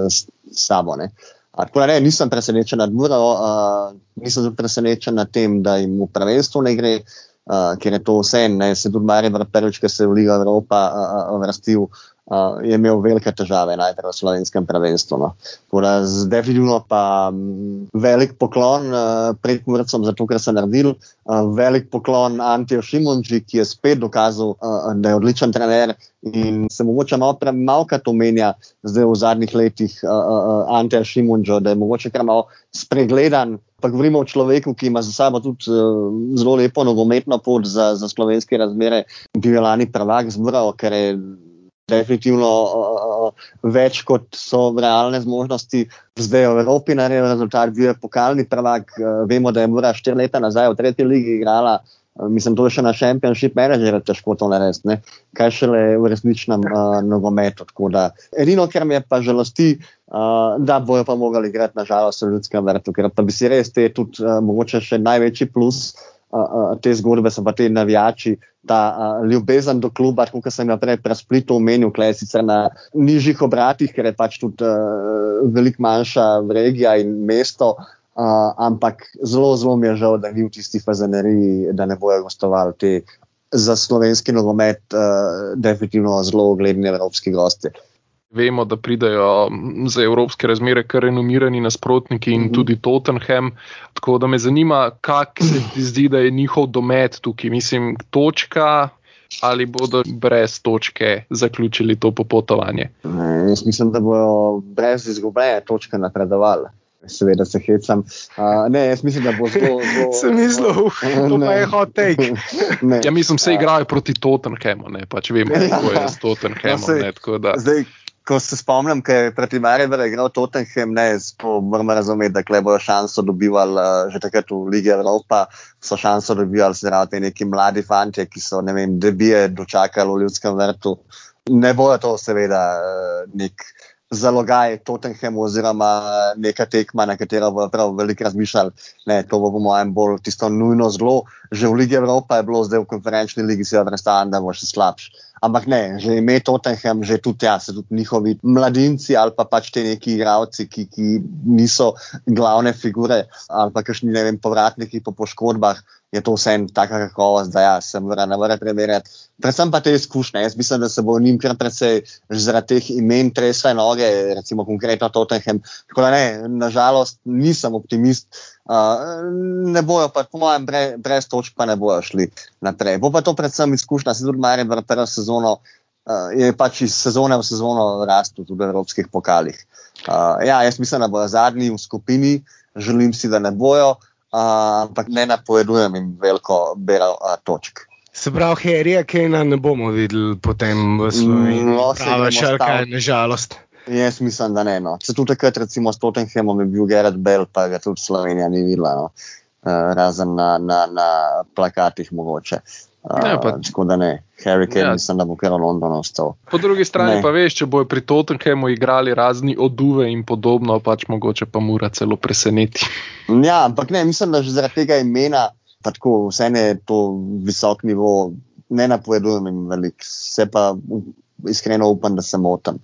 S3: s, s sabo. Ne. Tako da ne, nisem presenečen nad Muro, uh, nisem presenečen nad tem, da jim v prvenstvu ne gre, uh, ker je to vse. Ne, se tudi Maribor prvič, ki se je v Ligo Evropa uh, vrstil, uh, je imel velike težave najprej v slovenskem prvenstvu. No. Definitivno pa um, velik poklon uh, pred Murcem za to, kar so naredili. Uh, velik poklon Antijo Šimunči, ki je spet dokazal, uh, da je odličen trener in se mogoče malo premalkrat omenja zdaj v zadnjih letih uh, uh, Antijo Šimunčo, da je mogoče kar malo spregledan. Pa govorimo o človeku, ki ima za sabo tudi uh, zelo lepo nogometno pot za, za slovenske razmere, bil je lani prvak zbral, ker je definitivno uh, več kot so realne zmožnosti. Zdaj v Evropi naredil rezultat, bil je pokalni prvak. Uh, vemo, da je Mura štiri leta nazaj v tretji ligi igrala. Mislim, to je še na šampionship menedžerju težko to narediti, kaj šele v resničnem uh, nogometu. Edino, kar me pa žalosti, uh, da bojo pa mogli igrati na žalost v ljudskem vrtu, ker pa bi si res te tudi uh, mogoče še največji plus. Uh, uh, te zgodbe so pa te navijači, ta uh, ljubezen do kluba, kot sem ga prej pri Splitu omenil, klej sicer na nižjih obratih, ker je pač tudi uh, veliko manjša regija in mesto. Uh, ampak zelo, zelo mi je žal, da ni v tisti fazaneriji, da ne bojo gostovali te za slovenski nogomet, uh, definitivno zelo ugledni evropski gosti.
S2: Vemo, da pridajo za evropske razmere kar renomirani nasprotniki in -hmm. tudi Tottenham. Tako da me zanima, kak se ti zdi, da je njihov domet tukaj. Mislim, točka. Ali bodo brez točke zaključili to popotovanje?
S3: Ne, jaz mislim, da bodo brez izgubljene točke napredovali. Seveda se hecam. Uh, ne, jaz mislim, da bo zelo. zelo (laughs)
S1: Sem mislil, to pa je hot take. (laughs)
S2: ja, mislim, se igrajo proti Tottenhamu, ne pač vemo, kako je s Tottenhamom.
S3: No, zdaj, ko se spomnim, ker je proti Mariju igral Tottenham, ne, moramo razumeti, da bojo šanso dobivali uh, že takrat v Ligi Evropa, so šanso dobivali zaradi neki mladi fanti, ki so, ne vem, debije dočakali v ljudskem vrtu. Ne bojo to, seveda, uh, nek zalogaj Tottenham oziroma neka tekma, na katero bo prav veliko razmišljali. Ne, to bo po mojem bolj tisto nujno zlo. Že v Ligi Evropa je bilo, zdaj v konferenčni ligi se predstavljam, da bo še slabš. Ampak ne, že ime Tottenham, že tudi jaz, tudi njihovi mladinci ali pa pač te neki igravci, ki, ki niso glavne figure ali pa kakšni, ne vem, povratniki po poškodbah je to vse tako kakovost, da ja, se mora na vrh preverjati. Predvsem pa te izkušnje. Jaz mislim, da se bo njim kar precej zaradi teh imen tresle noge, recimo konkretno Tottenham. Tako da ne, nažalost nisem optimist. Uh, ne bojo pa, po mojem, brez, brez točk pa ne bojo šli naprej. Bo pa to predvsem izkušnja, se tudi Marij v prvo sezono. Uh, je pač iz sezone v sezono rastel tudi v evropskih pokalih. Uh, ja, jaz mislim, da bodo zadnji v skupini, želim si, da ne bojo, uh, ampak ne napovedujem jim veliko bero a, točk.
S1: Se pravi, Herija Kejna ne bomo videli potem v Sloveniji. No, Prava šalka, nažalost.
S3: Jaz mislim, da ne. No. Se tudi takrat, recimo s Tottenhamom je bil Gerard Bell, pa ga tudi Slovenija ni videla, no. uh, razen na, na, na plakatih mogoče. Uh, Ja, tako da ne, Harry Kane, ja. mislim, da bo kar v Londonu ostal.
S2: Po drugi strani ne. pa veš, če bojo pri Tottenhamu igrali razni oduve in podobno, pač mogoče pa mora celo preseneti. (laughs)
S3: Ja, ampak ne, mislim, da že zaradi tega imena, pa tako vse ne to visok nivo, ne napovedujem jim veliko, se pa iskreno upam, da se motim.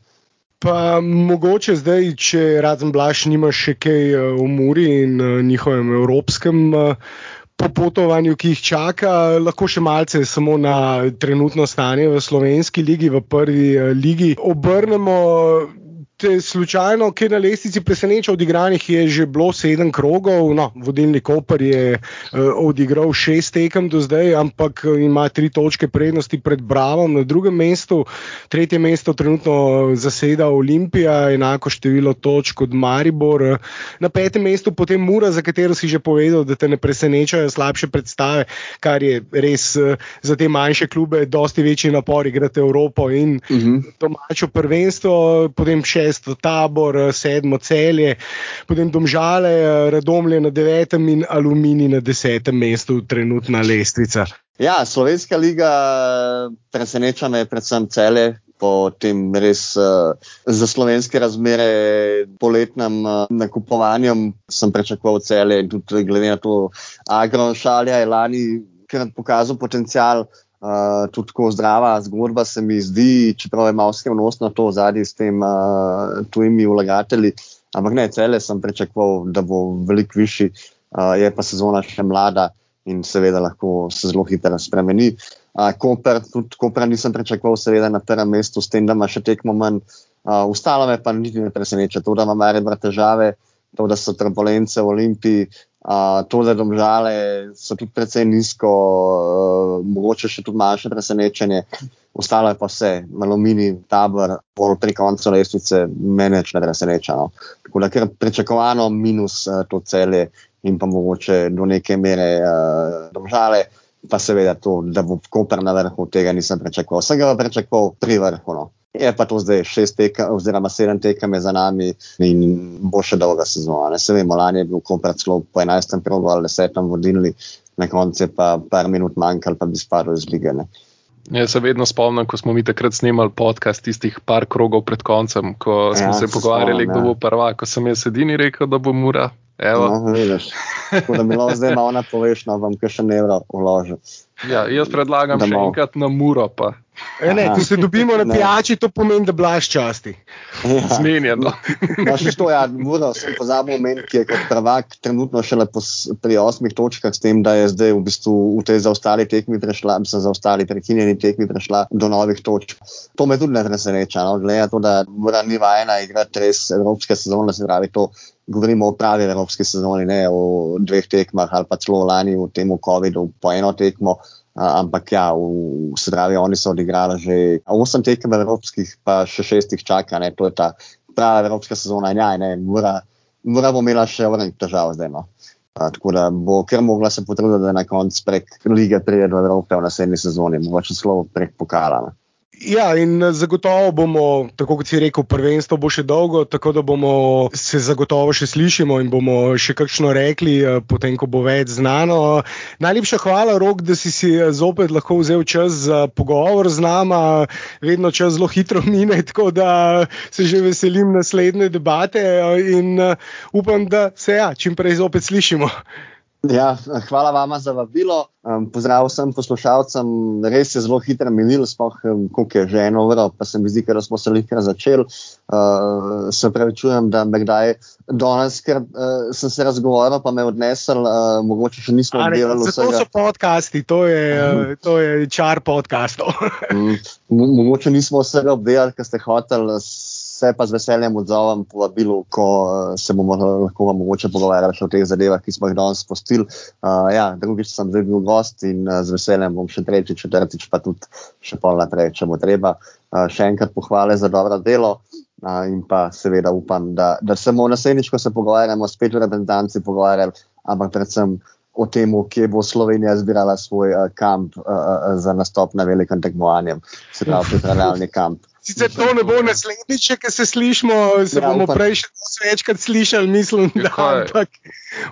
S1: Pa mogoče zdaj, če razen Blaž nima še kaj eh, v Muri in uh, njihovem evropskem uh, po potovanju, ki jih čaka, lahko še malce samo na trenutno stanje v slovenski ligi, v prvi eh, ligi. Obrnemo te slučajno, ki na lestvici preseneča, odigranih je že bilo sedem krogov, no, vodilni Koper je uh, odigral šest tekem do zdaj, ampak eh, ima tri točke prednosti pred Bravom na drugem mestu, tretje mesto trenutno zaseda Olimpija, enako število točk kot Maribor, na petem mestu potem Mura, za katero si že povedal, da te ne presenečajo slabše predstave, kar je res uh, za te manjše klube dosti večji napor, igrate Evropo in uh mhm. -huh. domačo prvenstvo, potem še šesto tabor, eh, sedmo celje, potem domžale, eh, radomlje na devetem in aluminij na desetem mestu, trenutna lestvica.
S3: Ja, Slovenska liga preseneča me predvsem cele. Po tem res uh, za slovenske razmere poletnem uh, nakupovanju sem pričakoval cele in tudi glede na to, agro šalja je lani kar pokazal potencial. Uh, tudi tako zdrava zgodba se mi zdi, čeprav je malo skrivnostno to zadnji s tem uh, tujimi vlagatelji. Ampak ne, cele sem pričakoval, da bo veliko višji, uh, je pa sezona še mlada in seveda lahko se zelo hitro spremeni. Uh, Koper, tudi Koper nisem pričakoval, seveda na prvem mestu, s tem, da ima še tekmo manj. Uh, Ustalo me pa niti ne preseneča, to, da ima Maribor težave, to, da so turbulence v Olimpiji, Uh, to, da domžale so tudi precej nizko, uh, mogoče še tudi manjše presenečenje, ostalo je pa vse, malo mini tabor, pol pri koncu lestvice, mene ne preseneča. No. Tako da kar pričakovano minus uh, to celje in pa mogoče do neke mere uh, domžale, pa seveda to, da bo Koper na vrhu, tega nisem pričakoval. Vsega pa pričakoval pri vrhu. No. Je pa to zdaj šest tekem, oziroma sedem tekem za nami in bo še dolga sezona. Se vemo, lani je bil komplet celo po 11. krogu ali 10. vodilni, na koncu je pa par minut manjkalo, pa bi spadal iz lige. Ne.
S2: Jaz se vedno spomnim, ko smo mi takrat snemali podcast, tistih par krogov pred koncem, ko smo ja, se pogovarjali, kdo bo ja. prva. Ko sem jaz edini rekel, da bo mura.
S3: No, vidiš, da mi lahko zdaj malo napoveš, no, vam še ne evro vložim.
S2: Ja, jaz predlagam še enkrat na muro.
S1: E, ne, ko se dobimo na pijači, to pomeni, da blaš časti.
S2: Ja. Zmenjeno.
S3: No, še to, ja, muro sem pozabil omeniti, ki je kot prvak trenutno šele pri osmih točkah, s tem, da je zdaj v bistvu v tej zaostali tekmi prešla, se zaostali prekinjeni tekmi prešla do novih točk. To me tudi ne presreča, no, glede to, da mora ni vajena igrati res evropske sezone, se pravi to. Govorimo o pravi evropski sezoni, ne o dveh tekmah ali pa celo lani v tem COVID-u po eno tekmo. Ampak ja, v Sredavi oni so odigrali že osem tekem evropskih, pa še šest jih čaka, ne, to je ta prava evropska sezona. Ja, ne, mora, mora bo imela še vrnih težav zdaj. No. A, tako da bo kar mogla se potruditi, da na koncu prek lige pride do Evrope v naslednji sezoni, mogoče celo prek pokala. Ne.
S1: Ja, in eh, zagotovo bomo, tako kot si rekel, prvenstvo bo še dolgo, tako da bomo se zagotovo še slišimo in bomo še kakšno rekli, eh, potem, ko bo več znano. Najlepša hvala, Rok, da si si eh, zopet lahko vzel čas za pogovor z nama. Vedno čas zelo hitro (laughs) mine, tako da se že veselim naslednje debate in upam, da se ja, čim prej zopet slišimo.
S3: Ja, hvala vam za vabilo. Um, pozdrav vsem poslušalcem. Res je zelo hitro minil, spoh, um, koliko je že eno uro, pa se mi zdi, da smo se lahko začeli. Uh, se pravi, čujem, da me kdaj danes, ker uh, sem se razgovoril, pa me odnesel, uh, mogoče še nismo
S1: delali vse. To so podcasti, to je, uh, to je čar podcastov.
S3: um, mogoče nismo vsega obdelali, kar ste hoteli se pa z veseljem odzovem povabilu, ko uh, se bomo lahko mogoče pogovarjali o teh zadevah, ki smo jih danes spustili. Uh, ja, drugič sem zdaj bil gost in uh, z veseljem bom še tretjič, četrtič, pa tudi še pol naprej, če bo treba. Uh, še enkrat pohvale za dobro delo. Uh, in pa seveda upam, da, da se bomo naslednjič, ko se pogovarjamo, spet v reprezentanci pogovarjali, ampak predvsem o tem, kje bo Slovenija zbirala svoj uh, kamp uh, za nastop na velikem tekmovanju, se pravi, pripravljalni kamp.
S1: Sicer to ne bo naslednjič, ki se slišmo, se ja, bomo upam. prej še večkrat slišali, mislim, da, ampak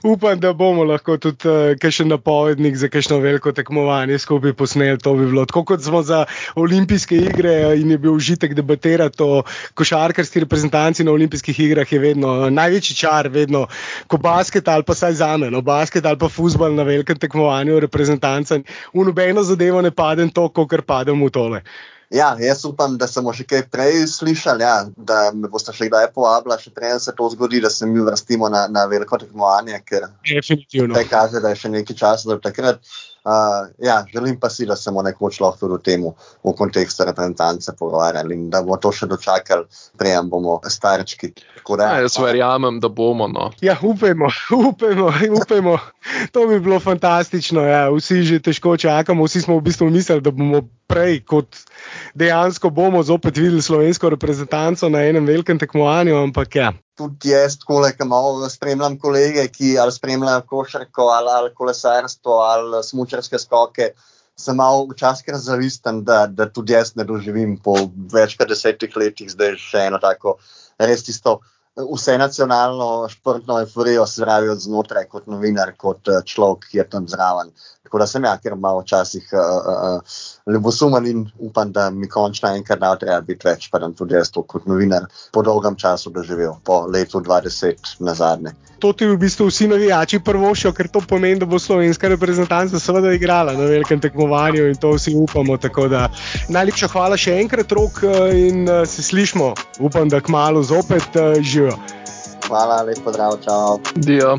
S1: upam, da bomo lahko tudi uh, kakšen napovednik za kakšno veliko tekmovanje skupaj posneli. To bi bilo tako, kot smo za olimpijske igre in je bil užitek debatirati o košarkarski reprezentanci na olimpijskih igrah, je vedno največji čar, vedno ko basket ali pa saj za me, no basket ali pa futbol na velikem tekmovanju reprezentanca. V nobeno zadevo ne padem to, kot padem v tole.
S3: Ja, jaz upam, da smo še kaj prej slišali, ja, da me boste še kdaj povabili, še prej se to zgodi, da se mi vrstimo na, na veliko tekmovanje, ker
S1: Definitivno.
S3: te kaže, da je še nekaj časa do takrat. Uh, ja, želim pa si, da se bomo nekoč lahko tudi o tem v kontekstu reprezentance pogovarjali in da bomo to še dočakali, prej bomo starčki.
S2: Da, ja, jaz verjamem, da bomo. No.
S1: Ja, upajmo, (laughs) upajmo, upajmo. To bi bilo fantastično. Ja. Vsi že težko čakamo, vsi smo v bistvu mislili, da bomo prej kot dejansko bomo zopet videli slovensko reprezentanco na enem velikem tekmovanju, ampak ja.
S3: Tudi jaz, tako le, malo spremljam kolege, ki ali spremljajo košarko, ali, ali kolesarstvo, ali smočarske skoke. Sem malo včasih zavisten, da, da tudi jaz ne doživim po več kot desetih letih, zdaj še eno tako res tisto vse nacionalno športno euforijo zdravi od znotraj, kot novinar, kot eh, človek, ki je tam zraven. Tako da sem ja, ker malo včasih uh, uh, ljubosumen in upam, da mi končno enkrat da treba biti več, pa da tudi jaz to kot novinar po dolgem času doživel, po letu 20 na zadnje.
S1: To ti v bistvu vsi navijači prvošijo, ker to pomeni, da bo slovenska reprezentanca seveda igrala na velikem tekmovanju in to vsi upamo. Najlepša hvala še enkrat, rok in se slišmo. Upam, da kmalo zopet živijo.
S3: Hvala, lepo zdrav, čau.
S2: Dio.